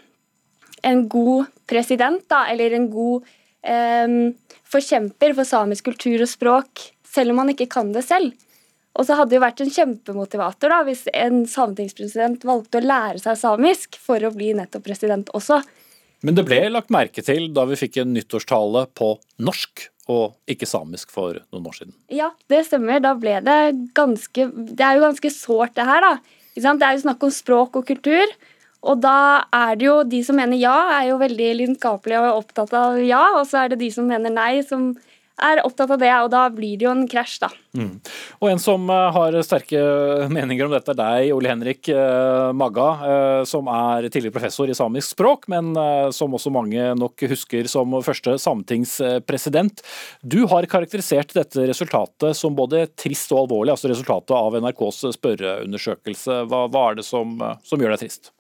Speaker 9: en god president, da, eller en god eh, forkjemper for samisk kultur og språk, selv om man ikke kan det selv. Og så hadde det jo vært en kjempemotivator da, hvis en sametingspresident valgte å lære seg samisk for å bli nettopp president også.
Speaker 2: Men det ble lagt merke til da vi fikk en nyttårstale på norsk og ikke samisk for noen år siden.
Speaker 9: Ja, det stemmer. Da ble det ganske Det er jo ganske sårt, det her, da. Det er jo snakk om språk og kultur. Og da er det jo de som mener ja, er jo veldig lidenskapelige og opptatt av ja, og så er det de som mener nei, som er opptatt av det, og da blir det jo en krasj, da. Mm.
Speaker 2: Og en som eh, har sterke meninger om dette, er deg, Ole Henrik eh, Magga, eh, som er tidligere professor i samisk språk, men som også mange nok husker som første sametingspresident. Du har karakterisert dette resultatet som både trist og alvorlig, altså resultatet av NRKs spørreundersøkelse. Hva, hva er det som, som gjør deg trist?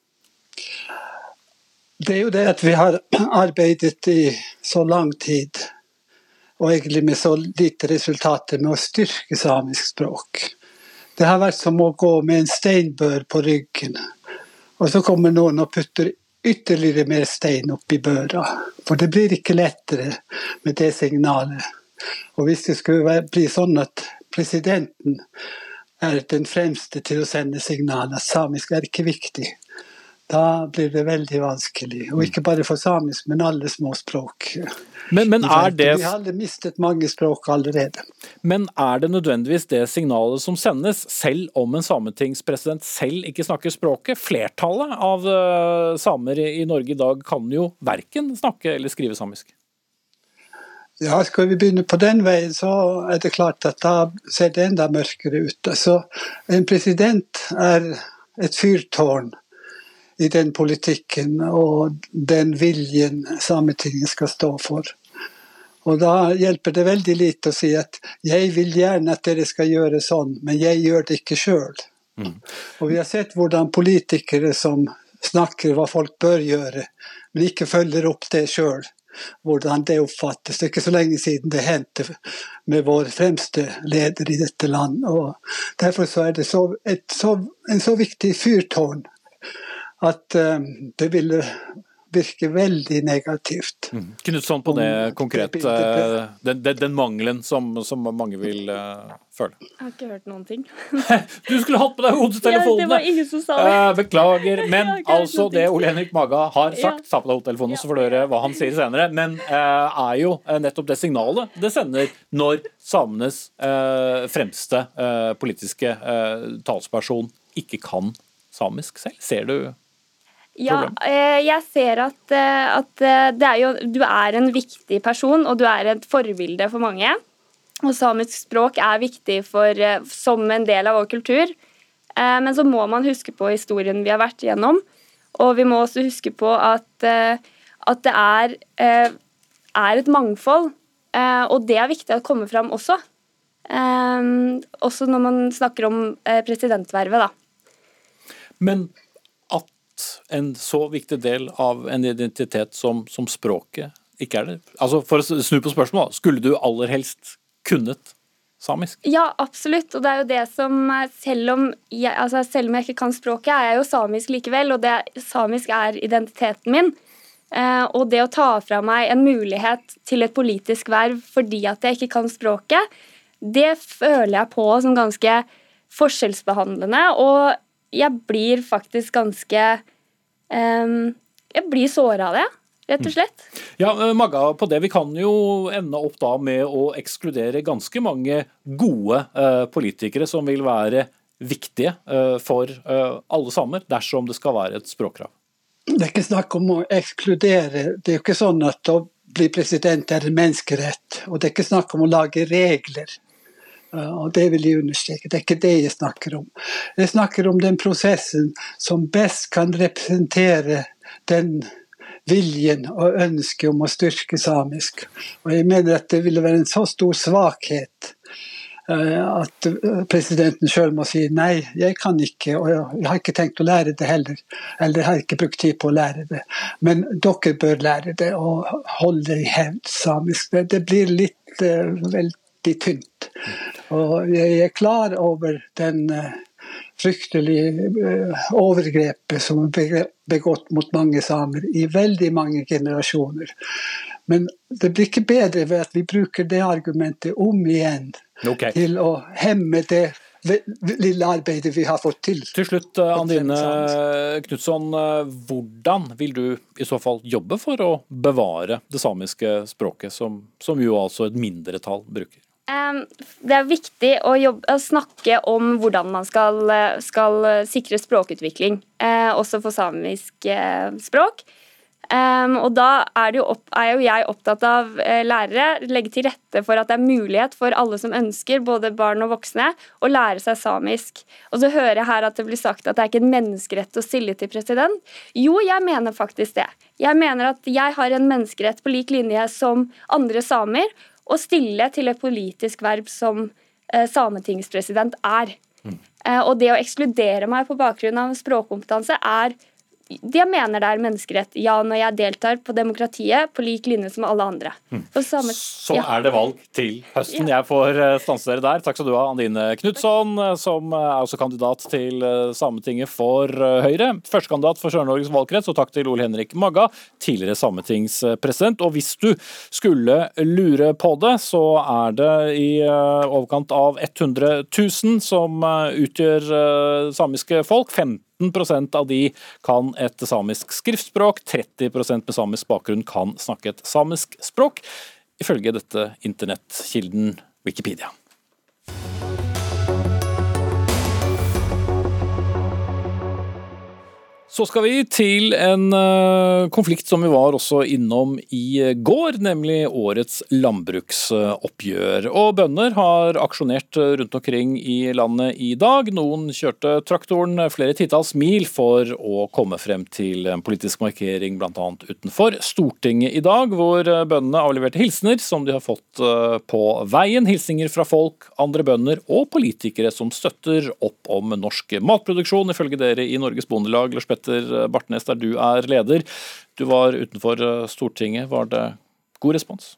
Speaker 10: Det er jo det at vi har *clears throat* arbeidet i så lang tid og egentlig med så lite resultater med å styrke samisk språk. Det har vært som å gå med en steinbør på ryggen, og så kommer noen og putter ytterligere mer stein oppi børa. For det blir ikke lettere med det signalet. Og hvis det skulle bli sånn at presidenten er den fremste til å sende signal at samisk er ikke viktig, da blir det veldig vanskelig. Og ikke bare for samisk, men alle små språk.
Speaker 2: Men, men er det...
Speaker 10: Vi har mistet mange språk allerede.
Speaker 2: Men er det nødvendigvis det signalet som sendes, selv om en sametingspresident selv ikke snakker språket? Flertallet av uh, samer i Norge i dag kan jo verken snakke eller skrive samisk.
Speaker 10: Ja, skal vi begynne på den veien, så er det klart at da ser det enda mørkere ut. Altså, en president er et fyrtårn i den politikken og den viljen Sametinget skal stå for. Og Da hjelper det veldig lite å si at 'jeg vil gjerne at dere skal gjøre sånn, men jeg gjør det ikke sjøl'. Mm. Og Vi har sett hvordan politikere som snakker hva folk bør gjøre, men ikke følger opp det sjøl, hvordan det oppfattes. Det er ikke så lenge siden det hendte med vår fremste leder i dette land. og Derfor så er det så, så, en så viktig fyrtårn at eh, det ville virke veldig negativt.
Speaker 2: Mm. Knutson på det konkret, eh, den, den, den mangelen som, som, mange vil uh, føle.
Speaker 9: Jeg har ikke hørt noen ting. *laughs*
Speaker 2: du skulle hatt på deg hodetelefonene!
Speaker 9: Ja, det var ingen som sa det.
Speaker 2: Uh, beklager. *laughs* Men altså, det Ole Henrik Maga har sagt, ta på deg hodetelefonene, så får du høre hva han sier senere, men uh, er jo nettopp det signalet det sender når samenes fremste politiske talsperson ikke kan samisk selv. Ser du
Speaker 9: ja, eh, jeg ser at, eh, at er jo, du er en viktig person, og du er et forbilde for mange. Og samisk språk er viktig for, eh, som en del av vår kultur. Men så må man huske på historien vi har vært igjennom. Og vi må også huske på at, at det er, er, et mangfold. Og det er viktig å komme fram også. Også når man snakker om presidentvervet, da.
Speaker 2: Men en så viktig del av en identitet som, som språket ikke er det? Altså For å snu på spørsmålet, skulle du aller helst kunnet samisk?
Speaker 9: Ja, absolutt. Og det er jo det som Selv om jeg, altså selv om jeg ikke kan språket, er jeg jo samisk likevel, og det, samisk er identiteten min. Eh, og det å ta fra meg en mulighet til et politisk verv fordi at jeg ikke kan språket, det føler jeg på som ganske forskjellsbehandlende. Og jeg blir faktisk ganske um, Jeg blir såra av det, rett og slett.
Speaker 2: Ja, eh, Magga, på det vi kan jo ende opp da med å ekskludere ganske mange gode uh, politikere som vil være viktige uh, for uh, alle samer, dersom det skal være et språkkrav.
Speaker 10: Det er ikke snakk om å ekskludere. Det er jo ikke sånn at å bli president er en menneskerett. Og det er ikke snakk om å lage regler. Og Det vil jeg understreke. Det er ikke det jeg snakker om. Jeg snakker om den prosessen som best kan representere den viljen og ønsket om å styrke samisk. Og jeg mener at det ville være en så stor svakhet eh, at presidenten sjøl må si nei, jeg kan ikke, og jeg har ikke tenkt å lære det heller. Eller jeg har ikke brukt tid på å lære det. Men dere bør lære det og holde i hevd samisk. Det, blir litt uh, vel veldig tynt. Og jeg er klar over den eh, fryktelige eh, overgrepet som er begått mot mange samer i veldig mange generasjoner. Men det blir ikke bedre ved at vi bruker det argumentet om igjen okay. til å hemme det lille arbeidet vi har fått til.
Speaker 2: Til slutt, eh, Andine Knutson. Hvordan vil du i så fall jobbe for å bevare det samiske språket, som, som jo altså et mindretall bruker?
Speaker 9: Det er viktig å, jobbe, å, snakke om hvordan man skal, skal sikre språkutvikling, eh, også for samisk eh, språk. og da er, jo opp, er, jo jeg opptatt av eh, lærere, legge til rette for at det er mulighet for alle som ønsker, både barn og voksne, å lære seg samisk. Og så hører jeg her at det blir sagt at det er ikke en menneskerett å stille til president. Jo, jeg mener faktisk det. Jeg mener at jeg har en menneskerett på lik linje som andre samer å stille til et politisk verv som eh, sametingspresident er. Mm. Eh, og det å ekskludere meg på bakgrunn av språkkompetanse er jeg mener det er menneskerett. Ja, når jeg deltar på demokratiet på lik linje som alle andre.
Speaker 2: Mm. Samme, så ja. er det valg til høsten. Ja. Jeg får eh, stanse dere der. Takk skal du ha, Andine Knutson, eh, som er også kandidat til eh, Sametinget for Høyre. Førstekandidat for Sør-Norges valgkrets, og takk til Ole Henrik Magga, tidligere sametingspresident. Og hvis du skulle lure på det, så er det i overkant av 100 000 som utgjør samiske folk. 15 15% av de kan et samisk skriftspråk, 30% med samisk bakgrunn kan snakke et samisk språk, ifølge dette internettkilden Wikipedia. Så skal vi til en uh, konflikt som vi var også innom i går, nemlig årets landbruksoppgjør. Og bønder har aksjonert rundt omkring i landet i dag. Noen kjørte traktoren flere titalls mil for å komme frem til en politisk markering bl.a. utenfor Stortinget i dag, hvor bøndene avleverte hilsener som de har fått uh, på veien. Hilsninger fra folk, andre bønder og politikere som støtter opp om norsk matproduksjon, ifølge dere i Norges Bondelag. Lars Petter Petter Bartnes, der du er leder. Du var utenfor eh, Stortinget. Var det god respons?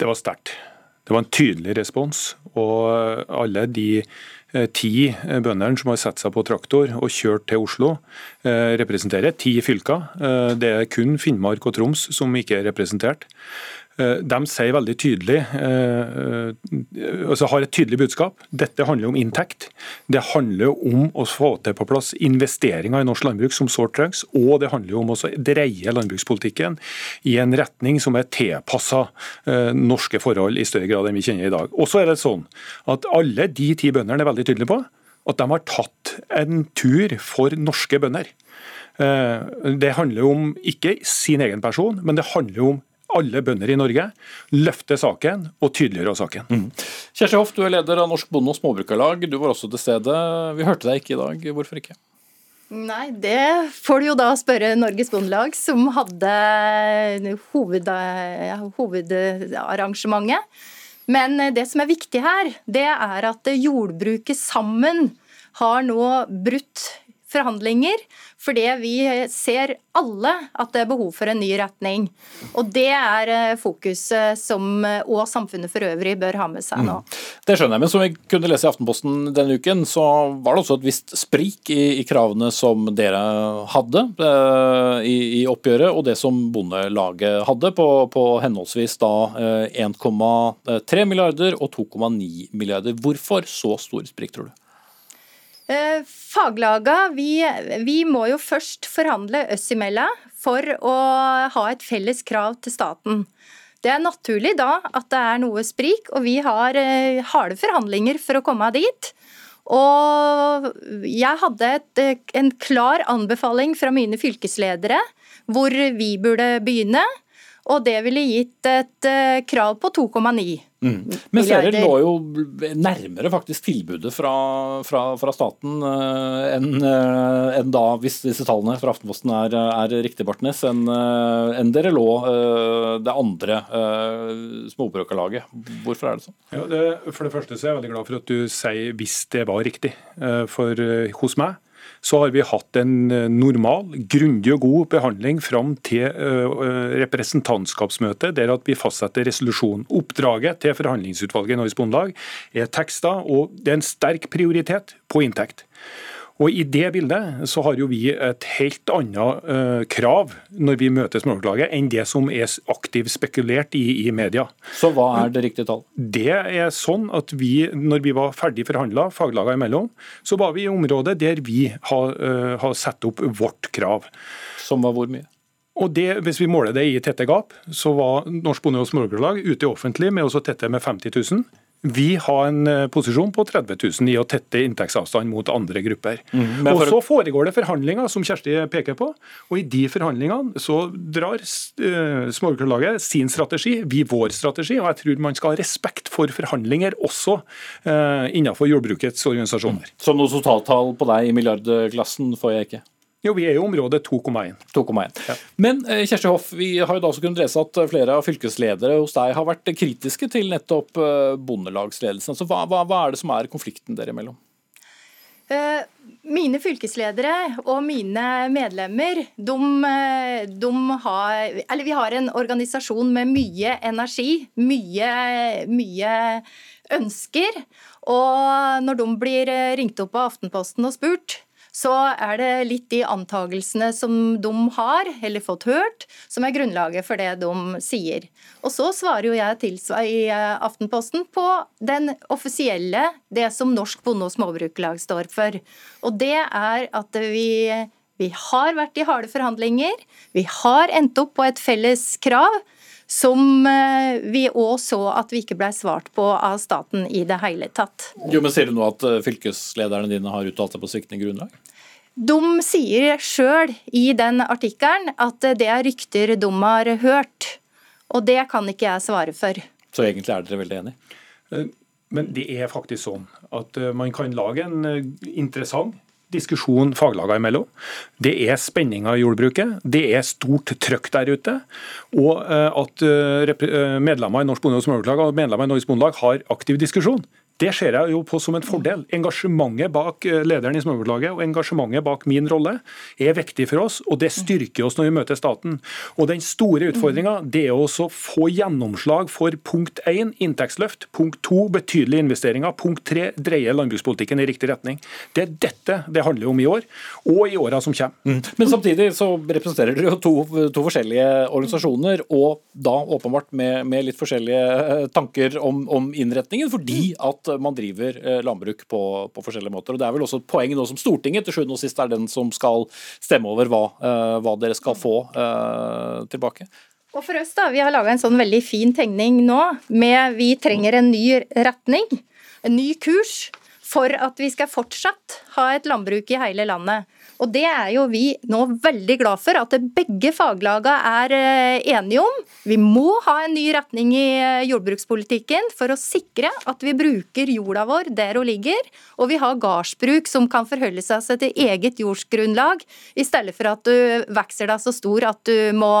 Speaker 11: Det var sterkt. Det var en tydelig respons. Og alle de ti bøndene som har satt seg på traktor og kjørt til Oslo, representerer ti fylker. Det er kun Finnmark og Troms som ikke er representert. Eh, de sier veldig tydelig, eh, altså har et tydelig budskap. Dette handler om inntekt. Det handler om å få til på plass investeringer i norsk landbruk som sårt trengs. Og det handler om å dreie landbrukspolitikken i en retning som er tilpassa eh, norske forhold i større grad enn vi kjenner i dag. Og så er det sånn at Alle de ti bøndene er veldig tydelige på at de har tatt en tur for norske bønder. Det handler om ikke sin egen person, men det handler om alle bønder i Norge løfter saken og tydeliggjør saken. Mm.
Speaker 2: Kjersti Hoff, du er leder av Norsk Bonde- og Småbrukarlag. Du var også til stede. Vi hørte deg ikke i dag. Hvorfor ikke?
Speaker 12: Nei, det får du jo da spørre Norges Bondelag, som hadde hoved, hovedarrangementet. Men det som er viktig her, det er at jordbruket sammen har nå brutt forhandlinger, fordi vi ser alle at det er behov for en ny retning. Og Det er eh, fokuset som eh, og samfunnet for øvrig bør ha med seg nå. Mm.
Speaker 2: Det skjønner jeg, men som vi kunne lese i Aftenposten denne uken, så var det også et visst sprik i, i kravene som dere hadde eh, i, i, oppgjøret, og det som Bondelaget hadde, på, på henholdsvis da eh, 1,3 milliarder og 2,9 milliarder. Hvorfor så stor sprik, tror du?
Speaker 12: Eh, faglaga, vi, vi, må jo først forhandle oss imellom for å ha et felles krav til staten. Det er naturlig da at det er noe sprik, og vi har eh, harde forhandlinger for å komme dit. Og jeg hadde et, en klar anbefaling fra mine fylkesledere hvor vi burde begynne. Og det ville gitt et krav på 2,9. Mm.
Speaker 2: Men dere lå jo nærmere faktisk tilbudet fra, fra, fra staten uh, enn uh, en da, hvis disse tallene fra Aftenposten er, er riktig, Bartnes, enn en dere lå det andre småbrukarlaget. Hvorfor er det sånn?
Speaker 11: Ja, det, for det første så er jeg veldig glad for at du sier hvis det var riktig. For hos meg så har vi hatt en eh, normal, grundig og god behandling fram til eh, eh, representantskapsmøtet, der at vi fastsetter resolusjon. Oppdraget til forhandlingsutvalget i Norges Bondelag er tekster, og det er en sterk prioritet på inntekt. Og I det bildet så har jo vi et helt annet uh, krav når vi møter Småbrukarlaget, enn det som er aktivt spekulert i i media.
Speaker 2: Så hva er det riktige tall?
Speaker 11: Det er sånn at vi, når vi var ferdig forhandla, faglagene imellom, så var vi i området der vi har, uh, har satt opp vårt krav.
Speaker 2: Som var hvor mye?
Speaker 11: Og det, Hvis vi måler det i tette gap, så var Norsk Bonde- og Småbrukarlag ute offentlig med å tette med 50 000. Vi har en eh, posisjon på 30 000 i å tette inntektsavstand mot andre grupper. Mm, og Så foregår det forhandlinger, som Kjersti peker på. og I de forhandlingene så drar uh, Småbrukarlaget sin strategi, vi vår strategi. og Jeg tror man skal ha respekt for forhandlinger også uh, innenfor jordbrukets organisasjoner. Mm.
Speaker 2: Så noe totaltall på deg i milliardklassen får jeg ikke?
Speaker 11: Jo, vi er i området 2,1.
Speaker 2: 2,1. Ja. Men eh, Kjersti Hoff, vi har jo da også kunnet lese at flere av fylkesledere hos deg har vært kritiske til nettopp eh, bondelagsledelsen. Altså, hva, hva, hva er det som er konflikten dere imellom?
Speaker 12: Eh, mine fylkesledere og mine medlemmer, de, de har Eller vi har en organisasjon med mye energi, mye, mye ønsker. Og når de blir ringt opp av Aftenposten og spurt, så er det litt de antagelsene som de har, eller fått hørt, som er grunnlaget for det de sier. Og så svarer jo jeg til i eh, Aftenposten på den offisielle, det som Norsk Bonde- og Småbrukerlag står for. Og det er at vi vi har vært i harde forhandlinger. Vi har endt opp på et felles krav som eh, vi òg så at vi ikke ble svart på av staten i det hele tatt.
Speaker 2: Jo, men Sier du nå at eh, fylkeslederne dine har uttalt seg på sviktende grunnlag?
Speaker 12: De sier sjøl i den artikkelen at det er rykter de har hørt. Og det kan ikke jeg svare for.
Speaker 2: Så egentlig er dere veldig enige?
Speaker 11: Eh, men det er faktisk sånn at eh, man kan lage en eh, interessant diskusjon faglagene imellom. Det er spenninger i jordbruket, det er stort trøkk der ute. Og at medlemmer i Norsk Bonde- og Småbrukarlag og medlemmer i Norges Bondelag har aktiv diskusjon, Det ser jeg jo på som en fordel. Engasjementet bak eh, lederen i Småbrukarlaget og engasjementet bak min rolle er viktig for oss, og det styrker oss når vi møter staten. Og Den store utfordringa er å få gjennomslag for punkt 1, inntektsløft, punkt 2, betydelige investeringer, punkt 3, dreie landbrukspolitikken i riktig retning. Det er dette det handler om i år, og i åra som kommer.
Speaker 2: Mm. Men samtidig så representerer dere jo to, to, forskjellige organisasjoner, og da åpenbart med, med litt forskjellige eh, tanker om, om innretningen, fordi at man driver eh, landbruk på, på, forskjellige måter. Og Det er vel også et poeng nå som Stortinget til sjuende og sist er den som skal stemme over hva, eh, hva dere skal få uh, tilbake.
Speaker 12: Og for oss da, Vi har laga en sånn veldig fin tegning nå med vi trenger en ny retning, en ny kurs, for at vi skal fortsatt ha et landbruk i hele landet. Og Det er jo vi nå veldig glad for at begge faglagene er eh, enige om. Vi må ha en ny retning i eh, jordbrukspolitikken for å sikre at vi bruker jorda vår der hun ligger, og vi har gardsbruk som kan forholde seg til eget jordsgrunnlag, i stedet for at du vokser deg så stor at du må,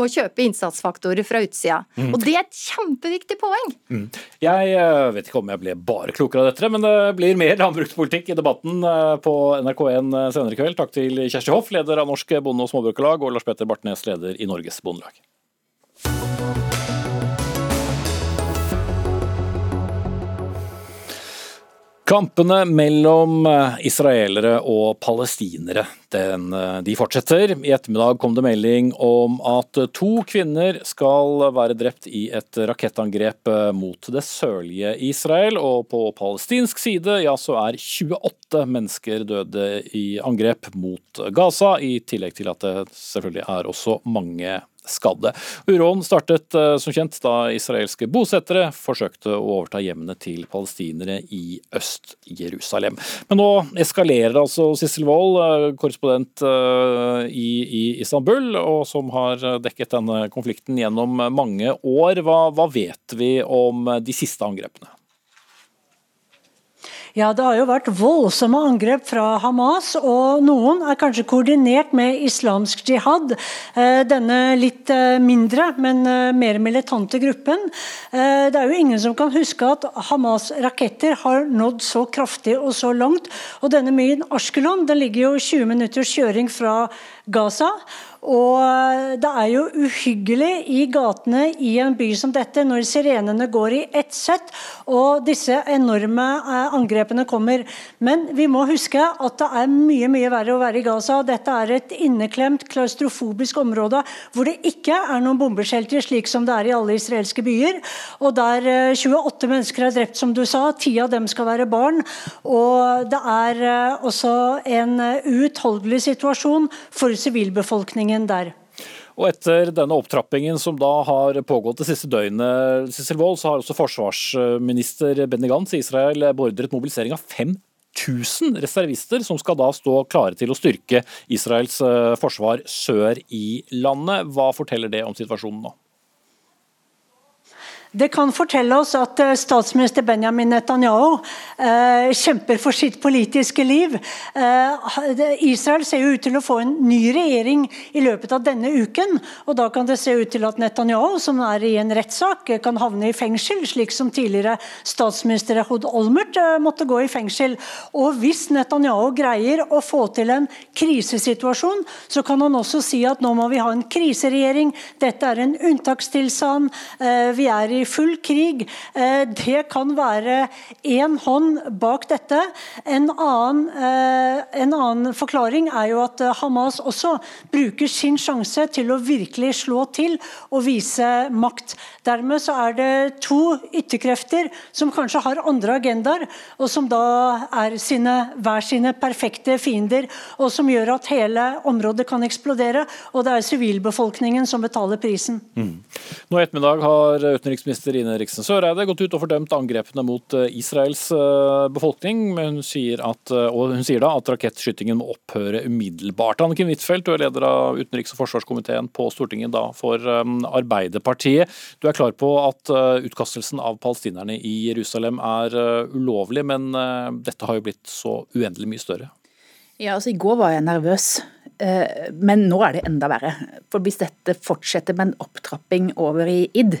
Speaker 12: må kjøpe innsatsfaktorer fra utsida. Mm. Og Det er et kjempeviktig poeng. Mm.
Speaker 2: Jeg eh, vet ikke om jeg ble bare klokere av dette, men det blir mer landbrukspolitikk i debatten på NRK1 senere i kveld. Takk til Kjersti Hoff, leder av Norsk bonde- og småbrukarlag, og Lars Petter Bartnes, leder i Norges Bondelag. Kampene mellom eh, israelere og palestinere den, eh, de fortsetter. I ettermiddag kom det melding om at to kvinner skal være drept i et rakettangrep eh, mot det sørlige Israel. Og på palestinsk side ja, så er 28 mennesker døde i angrep mot Gaza, i tillegg til at det selvfølgelig er også mange skadde. Uroen startet eh, som kjent da israelske bosettere forsøkte å overta hjemmene til palestinere i Øst-Jerusalem. Men nå eskalerer altså Sissel Wold, eh, korrespondent eh, i, i, Istanbul, og som har dekket denne konflikten gjennom mange år. Hva, hva vet vi om de siste angrepene?
Speaker 13: Ja, det har jo vært voldsomme angrep fra Hamas, og noen er kanskje koordinert med islamsk jihad. Eh, denne litt eh, mindre, men eh, mer militante gruppen. Det er jo ingen som kan huske at Hamas' raketter har nådd så kraftig og så langt. Og denne byen Ashkelon den ligger jo 20 minutters kjøring fra Gaza. Og det er jo uhyggelig i gatene i en by som dette når sirenene går i ett sett og disse enorme eh, angrepene kommer. Men vi må huske at det er mye mye verre å være i Gaza. Dette er et inneklemt, klaustrofobisk område hvor det ikke er noen bombeskjelter, slik som det er i alle israelske byer. Og der 28 eh, mennesker er drept, som du sa. Ti av dem skal være barn. Og det er eh, også en uutholdelig situasjon for sivilbefolkningen utviklingen der.
Speaker 2: Og Etter denne opptrappingen som da har pågått det siste døgnet, Sissel så har også forsvarsminister Benny Gantz i Israel beordret mobilisering av 5000 reservister som skal da stå klare til å styrke Israels eh, forsvar sør i landet. Hva forteller det om situasjonen nå?
Speaker 13: Det kan fortelle oss at eh, statsminister Benjamin Netanyahu eh, kjemper for sitt politiske liv. Eh, Israel ser jo ut til å få en ny regjering i løpet av denne uken. og Da kan det se ut til at Netanyahu, som er i en rettssak, kan havne i fengsel, slik som tidligere statsminister Ehud Olmert eh, måtte gå i fengsel. Og Hvis Netanyahu greier å få til en krisesituasjon, så kan han også si at nå må vi ha en kriseregjering, dette er en unntakstilstand. Eh, vi er i i full krig. Eh, det kan være én hånd bak dette. En annen, eh, en annen, forklaring er jo at Hamas også bruker sin sjanse til å virkelig slå til og vise makt. Dermed så er det to ytterkrefter som kanskje har andre agendaer, og som da er sine, hver sine perfekte fiender, og som gjør at hele området kan eksplodere. Og det er sivilbefolkningen som betaler prisen. Mm.
Speaker 2: Nå i ettermiddag har utenriksministeren Statsminister Ine Riksen Søreide gått ut og fordømt angrepene mot eh, Israels eh, befolkning. Hun sier, at, eh, og hun sier da at rakettskytingen må opphøre umiddelbart. Anniken Huitfeldt, du er leder av utenriks- og forsvarskomiteen på Stortinget da for Arbeiderpartiet. Du er klar på at utkastelsen av palestinerne i Jerusalem er ulovlig, men dette har jo blitt så uendelig mye større?
Speaker 14: Ja, altså I går var jeg nervøs. Men nå er det enda verre. For Hvis dette fortsetter med en opptrapping over i id,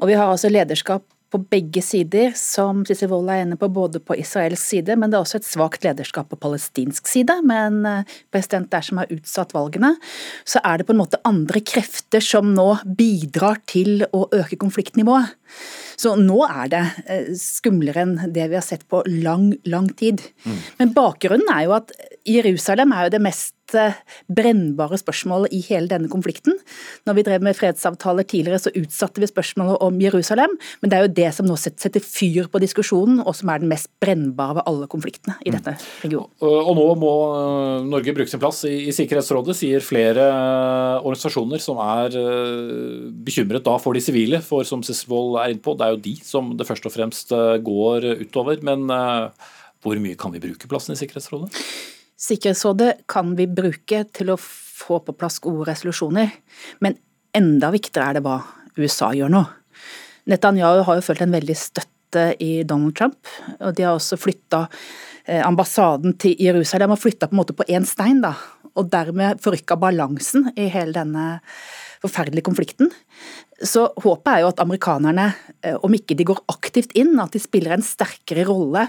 Speaker 14: og vi har altså lederskap på begge sider, som Sissel Wold er inne på, både på israelsk side, men det er også et svakt lederskap på palestinsk side. Med en eh, president der som har utsatt valgene, så er det på en måte andre krefter som nå bidrar til å øke konfliktnivået. Så nå er det eh, skumlere enn det vi har sett på lang, lang tid. Mm. Men bakgrunnen er jo at Jerusalem er jo det mest brennbare spørsmål i hele denne konflikten. Når vi drev med fredsavtaler tidligere, så utsatte vi spørsmålet om Jerusalem, men det er jo det som nå setter fyr på diskusjonen, og som er den mest brennbare av alle konfliktene i dette regionen.
Speaker 2: Og nå må eh, Norge bruke sin plass i Sikkerhetsrådet, sier flere eh, organisasjoner som er bekymret da for de sivile. For som Sisvold er inne på, det er jo de som det først og fremst går utover. Men hvor mye kan vi bruke plassen i Sikkerhetsrådet?
Speaker 14: Sikkerhetsrådet kan vi bruke til å få på plass gode resolusjoner, men enda viktigere er det hva USA gjør nå. Netanyahu har jo følt en veldig støtte i Donald Trump, og de har også flytta eh, ambassaden til Jerusalem og flytta på en måte på én stein, da, og dermed forrykka balansen i hele denne forferdelige konflikten. Så håpet er jo at amerikanerne, eh, om ikke de går aktivt inn, at de spiller en sterkere rolle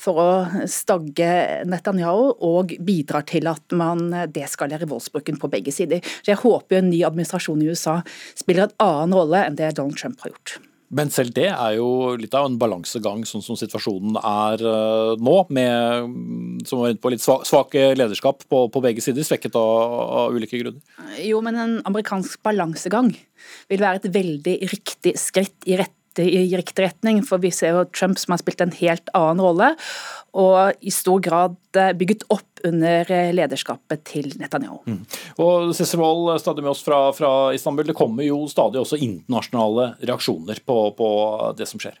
Speaker 14: for å stagge Netanyahu og bidrar til at man deskalerer voldsbruken på begge sider. Så jeg håper jo en ny administrasjon i USA spiller en annen rolle enn det Donald Trump har gjort.
Speaker 2: Men selv det er jo litt av en balansegang, sånn som situasjonen er uh, nå. Med som var på litt svak lederskap på, på, begge sider, svekket av, av, ulike grunner.
Speaker 14: Jo, men en amerikansk balansegang vil være et veldig riktig skritt i rett i riktig retning, for vi ser jo Trump som har spilt en helt annen rolle, og i stor grad eh, bygget opp under eh, lederskapet til Netanyahu. Mm.
Speaker 2: Og Wold, eh, stadig med oss fra, fra, Istanbul. Det kommer jo stadig også internasjonale reaksjoner på, på det som skjer.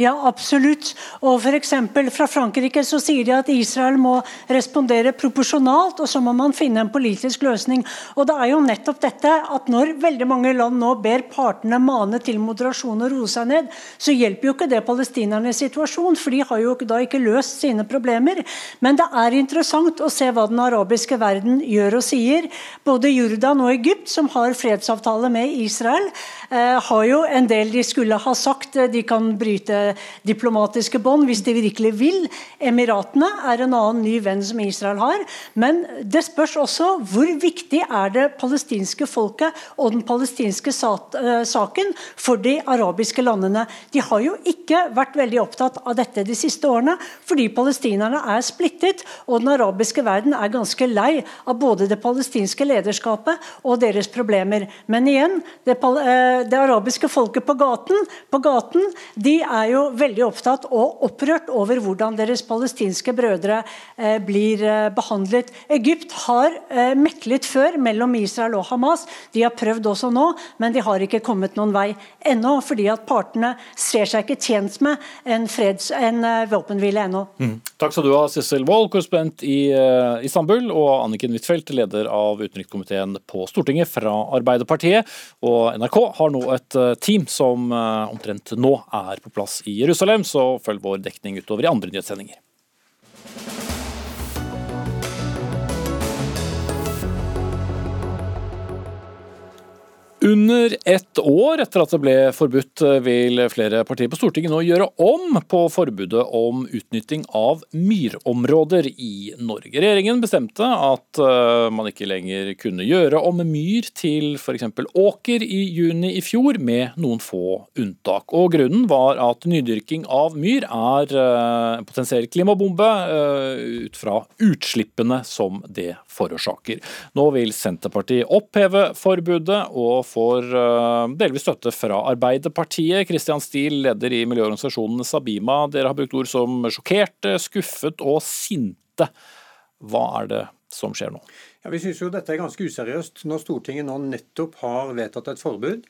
Speaker 13: Ja, absolutt. Og for eksempel, fra Frankrike så sier de at Israel må respondere proporsjonalt, og så må man finne en politisk løsning. Og det er jo nettopp dette at når veldig mange land nå ber partene mane til moderasjon og roe seg ned, så hjelper jo ikke det palestinernes situasjon, for de har jo da ikke løst sine problemer. Men det er interessant å se hva den arabiske verden gjør og sier. Både Jordan og Egypt, som har fredsavtale med Israel, eh, har jo en del de skulle ha sagt. De kan bryte diplomatiske bånd hvis de virkelig vil. Emiratene er en annen ny venn som Israel har. Men det spørs også hvor viktig er det palestinske folket og den palestinske eh, saken for de arabiske landene. De har jo ikke vært veldig opptatt av dette de siste årene, fordi palestinerne er splittet, og den arabiske verden er ganske lei av både det palestinske lederskapet og deres problemer. Men igjen, det, eh, det arabiske folket på gaten, på gaten de er jo veldig opptatt og opprørt over hvordan deres palestinske brødre eh, blir eh, behandlet. Egypt har eh, meklet før mellom Israel og Hamas. De har prøvd også nå, men de har ikke kommet noen vei ennå. Fordi at partene ser seg ikke tjent med en, freds, en våpenhvile ennå.
Speaker 2: Mm. Takk skal du ha, Sissel Wold, korrespondent i Istanbul, og Anniken Huitfeldt, leder av utenrikskomiteen på Stortinget fra Arbeiderpartiet. Og NRK har nå et team som omtrent nå er på plass i Jerusalem, så følg vår dekning utover i andre nyhetssendinger. Under ett år etter at det ble forbudt, vil flere partier på Stortinget nå gjøre om på forbudet om utnytting av myrområder i Norge. Regjeringen bestemte at eh, man ikke lenger kunne gjøre om myr til f.eks. åker i juni i fjor, med noen få unntak. Og Grunnen var at nydyrking av myr er eh, en potensiell klimabombe eh, ut fra utslippene som det forårsaker. Nå vil Senterpartiet oppheve forbudet og får eh, delvis støtte fra Arbeiderpartiet. Kristian Steele, leder i miljøorganisasjonen Sabima. Dere har brukt ord som sjokkerte, skuffet og sinte. Hva er det som skjer nå?
Speaker 15: Ja, vi synes jo dette er ganske useriøst når Stortinget nå nettopp har vedtatt et forbud.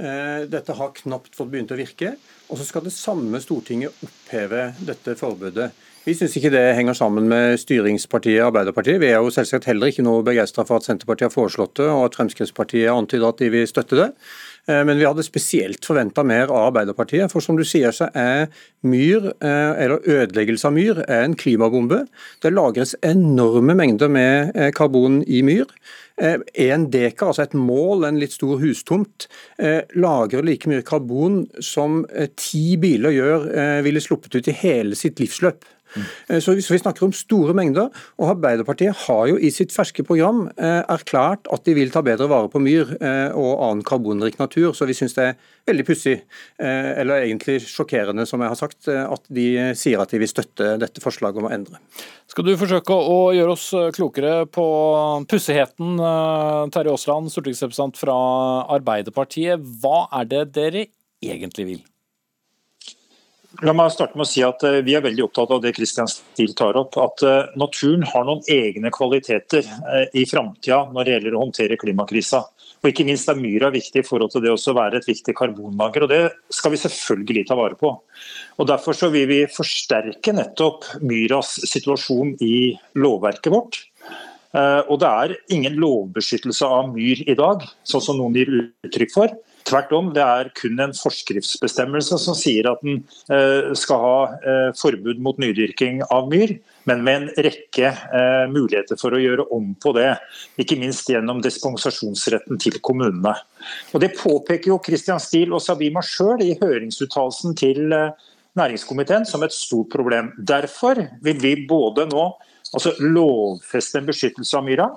Speaker 15: Eh, dette har knapt fått begynt å virke. Og så skal det samme Stortinget oppheve dette forbudet Vi syns ikke det henger sammen med styringspartiet Arbeiderpartiet. Vi er jo selvsagt heller ikke noe begeistra for at Senterpartiet har foreslått det, og at Fremskrittspartiet antyder at de vil støtte det. Eh, men vi hadde spesielt forventa mer av Arbeiderpartiet. For som du sier, så er myr, eh, eller ødeleggelse av myr, en klimabombe. Det lagres enorme mengder med eh, karbon i myr. En dekar, altså et mål, en litt stor hustomt, lagrer like mye karbon som ti biler gjør, ville sluppet ut i hele sitt livsløp. Mm. Så vi snakker om store mengder. og Arbeiderpartiet har jo i sitt ferske program eh, erklært at de vil ta bedre vare på myr eh, og annen karbonrik natur. Så vi syns det er veldig pussig, eller egentlig sjokkerende, som jeg har sagt, at de sier at de vil støtte dette forslaget om å endre.
Speaker 2: Skal du forsøke å gjøre oss klokere på pussigheten, Terje Aasland, stortingsrepresentant fra Arbeiderpartiet. Hva er det dere egentlig vil?
Speaker 16: La meg starte med å si at eh, Vi er veldig opptatt av det Christian Stil tar opp. At eh, naturen har noen egne kvaliteter eh, i framtida når det gjelder å håndtere klimakrisa. Og ikke minst er myra viktig i forhold til det å være et viktig karbonlager. og Det skal vi selvfølgelig ta vare på. Og Derfor så vil vi forsterke nettopp myras situasjon i lovverket vårt. Og Det er ingen lovbeskyttelse av myr i dag, sånn som noen gir uttrykk for. Tvert om, det er kun en forskriftsbestemmelse som sier at den eh, skal ha eh, forbud mot nydyrking av myr, men med en rekke eh, muligheter for å gjøre om på det. Ikke minst gjennom dispensasjonsretten til kommunene. Og Det påpeker jo Christian Stiel og Sabima sjøl i høringsuttalelsen til næringskomiteen som et stort problem. Derfor vil vi både nå altså lovfeste en beskyttelse av myra,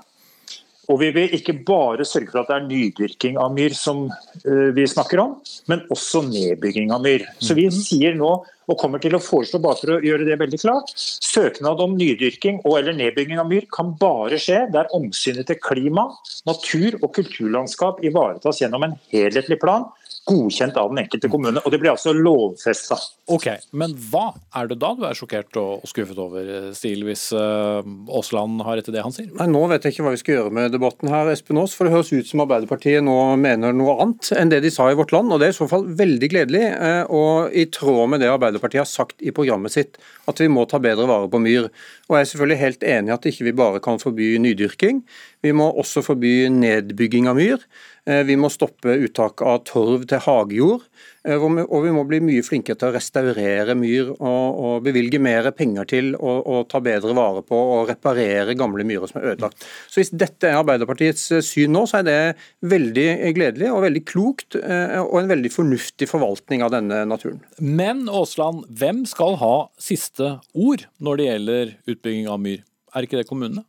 Speaker 16: og Vi vil ikke bare sørge for at det er nydyrking av myr som uh, vi snakker om, men også nedbygging av myr. Så Vi sier nå, og kommer til å foreslå bare for å gjøre det veldig klart, søknad om nydyrking og eller nedbygging av myr kan bare skje der omsynet til klima, natur og kulturlandskap ivaretas gjennom en helhetlig plan godkjent av den enkelte kommune. og Det blir altså lovfesta.
Speaker 2: Ok, men hva er det da du er sjokkert og skuffet over, Stil, hvis eh, Aasland har rett i det han sier?
Speaker 15: Nei, Nå vet jeg ikke hva vi skal gjøre med debatten her, Espen Aas. For det høres ut som Arbeiderpartiet nå mener noe annet enn det de sa i Vårt Land. og Det er i så fall veldig gledelig, eh, og i tråd med det Arbeiderpartiet har sagt i programmet sitt, at vi må ta bedre vare på myr. Og Jeg er selvfølgelig helt enig i at ikke vi ikke bare kan forby nydyrking. Vi må også forby nedbygging av myr. Eh, vi må stoppe uttak av torv til hagejord. Eh, og vi må bli mye flinkere til å restaurere myr og, og bevilge mer penger til å ta bedre vare på og reparere gamle myrer som er ødelagt. Så Hvis dette er Arbeiderpartiets eh, syn nå, så er det veldig gledelig og veldig klokt og en veldig fornuftig forvaltning av denne naturen.
Speaker 2: Men Aasland, hvem skal ha siste ord når det gjelder utbygging av myr? Er ikke det kommunene?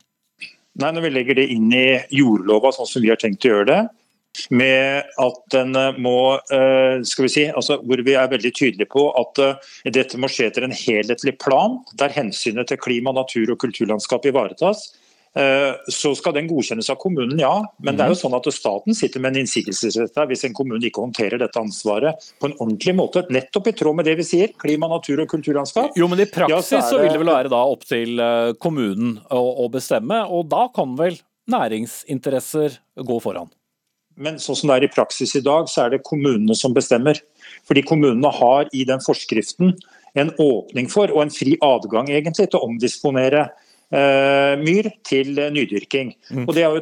Speaker 16: Nei, Når vi legger det inn i jordlova sånn som vi har tenkt å gjøre det, med at den eh, må eh, skal vi si, altså Hvor vi er veldig tydelige på at eh, dette må skje etter en helhetlig plan, der hensynet til klima, natur og kulturlandskap ivaretas. Så skal den godkjennes av kommunen, ja. Men det er jo mhm. sånn at staten sitter med en innsigelsesrett hvis en kommune ikke håndterer dette ansvaret på en ordentlig måte. Nettopp i tråd med det vi sier, klima, natur og kulturlandskap.
Speaker 2: Jo, men i praksis ja, så, så, vil det vel være da opp til kommunen å, å bestemme, og da kan vel næringsinteresser gå foran?
Speaker 16: Men sånn som det er i praksis i dag, så er det kommunene som bestemmer. Fordi kommunene har i den forskriften en åpning for, og en fri adgang egentlig, til å omdisponere eh, myr til nydyrking. Mm. Og det, jo,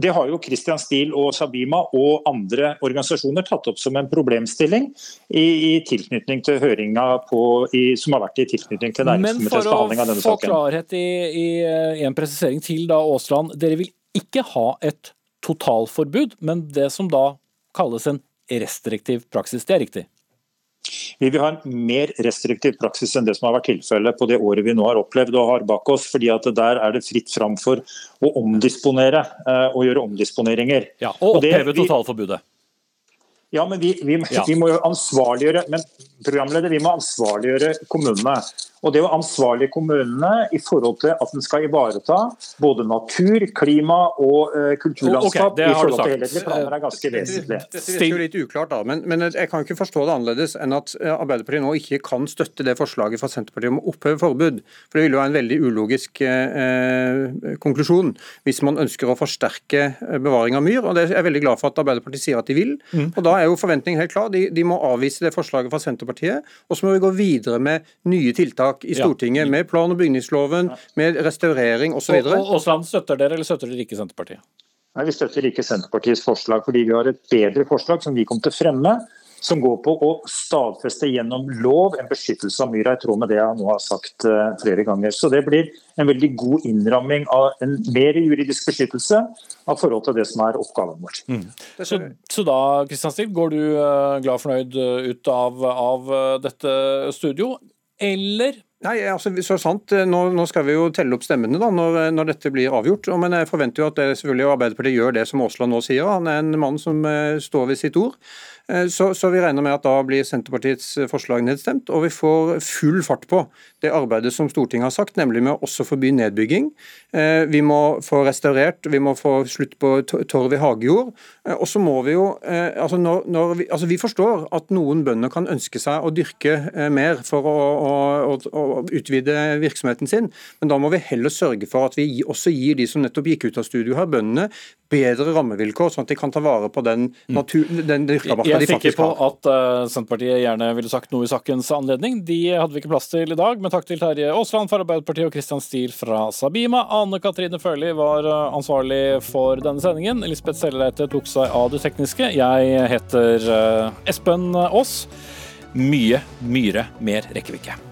Speaker 16: det, har jo Christian Stiel og Sabima og andre organisasjoner tatt opp som en problemstilling i, i tilknytning til høringa som har vært i tilknytning til næringskomiteens behandling av denne saken.
Speaker 2: Men for å få klarhet i, i en presisering til, da, Aasland. Dere vil ikke ha et totalforbud, men det som da kalles en restriktiv praksis. Det er riktig?
Speaker 16: Vi vil ha en mer restriktiv praksis enn det som har vært tilfellet på det året vi nå har opplevd og har bak oss. fordi at Der er det fritt fram for å omdisponere eh, og gjøre omdisponeringer.
Speaker 2: Ja, Og oppheve totalforbudet.
Speaker 16: Ja, men vi, vi, ja. vi, må jo ansvarliggjøre men programleder, vi må ansvarliggjøre kommunene. Og det å ansvarlige kommunene i forhold til at den skal ivareta både natur, klima og uh, kulturlandskap okay, i forhold til helhetlige planer, er ganske vesentlig.
Speaker 15: Det, det, jo litt uklart da, men, men, jeg kan ikke forstå det annerledes enn at eh, Arbeiderpartiet nå ikke kan støtte det forslaget fra Senterpartiet om å oppheve forbud. For Det ville jo være en veldig ulogisk eh, konklusjon hvis man ønsker å forsterke bevaring av myr. og det er Jeg veldig glad for at Arbeiderpartiet sier at de vil. Mm. og Da er jo forventningen helt klar. De, de, må avvise det forslaget fra Senterpartiet. Og så må vi gå videre med nye tiltak i Stortinget. Ja. Med plan- og bygningsloven, med restaurering osv.
Speaker 2: Aasland, støtter dere eller støtter dere ikke Senterpartiet?
Speaker 16: Nei, Vi støtter ikke Senterpartiets forslag, fordi vi har et bedre forslag som vi kommer til å fremme som går på å stadfeste gjennom lov en beskyttelse av myra, i tråd med det jeg nå har sagt uh, flere ganger. Så Det blir en veldig god innramming av en mer juridisk beskyttelse av forhold til det som er oppgaven vår. Mm.
Speaker 2: Så, så, da Kristian Stiv, går du uh, glad og fornøyd eh, ut av, av dette studio, eller
Speaker 15: Nei, altså, så sant. Nå, nå, skal vi jo telle opp stemmene da, når, når, dette blir avgjort. Men jeg forventer jo at det, selvfølgelig Arbeiderpartiet gjør det som Aasland nå sier. Han er en mann som står ved sitt ord. Eh, så, så, vi regner med at da blir Senterpartiets forslag nedstemt, og vi får full fart på det arbeidet som Stortinget har sagt, nemlig med å også forby nedbygging. Eh, vi må få restaurert, vi må få slutt på torv i hagejord. Eh, og så må Vi jo, altså når, når vi, altså vi forstår at noen bønder kan ønske seg å dyrke mer for å, å, å, utvide virksomheten sin, men da må vi heller sørge for at vi også gir de som nettopp gikk ut av studio her, bøndene, bedre rammevilkår, sånn at de kan ta vare på den, mm. natur, den dyrka marka
Speaker 2: de faktisk har. Jeg er sikker på at uh, Senterpartiet gjerne ville sagt noe i sakens anledning. De hadde vi ikke plass til i dag, men takk til Terje Aasland fra Arbeiderpartiet og Christian Steele fra Sabima. Anne Katrine Førli var uh, ansvarlig for denne sendingen. Elisabeth Sellereite tok seg av det tekniske. Jeg heter uh, Espen Aas. Mye, myre, mer rekker vi ikke.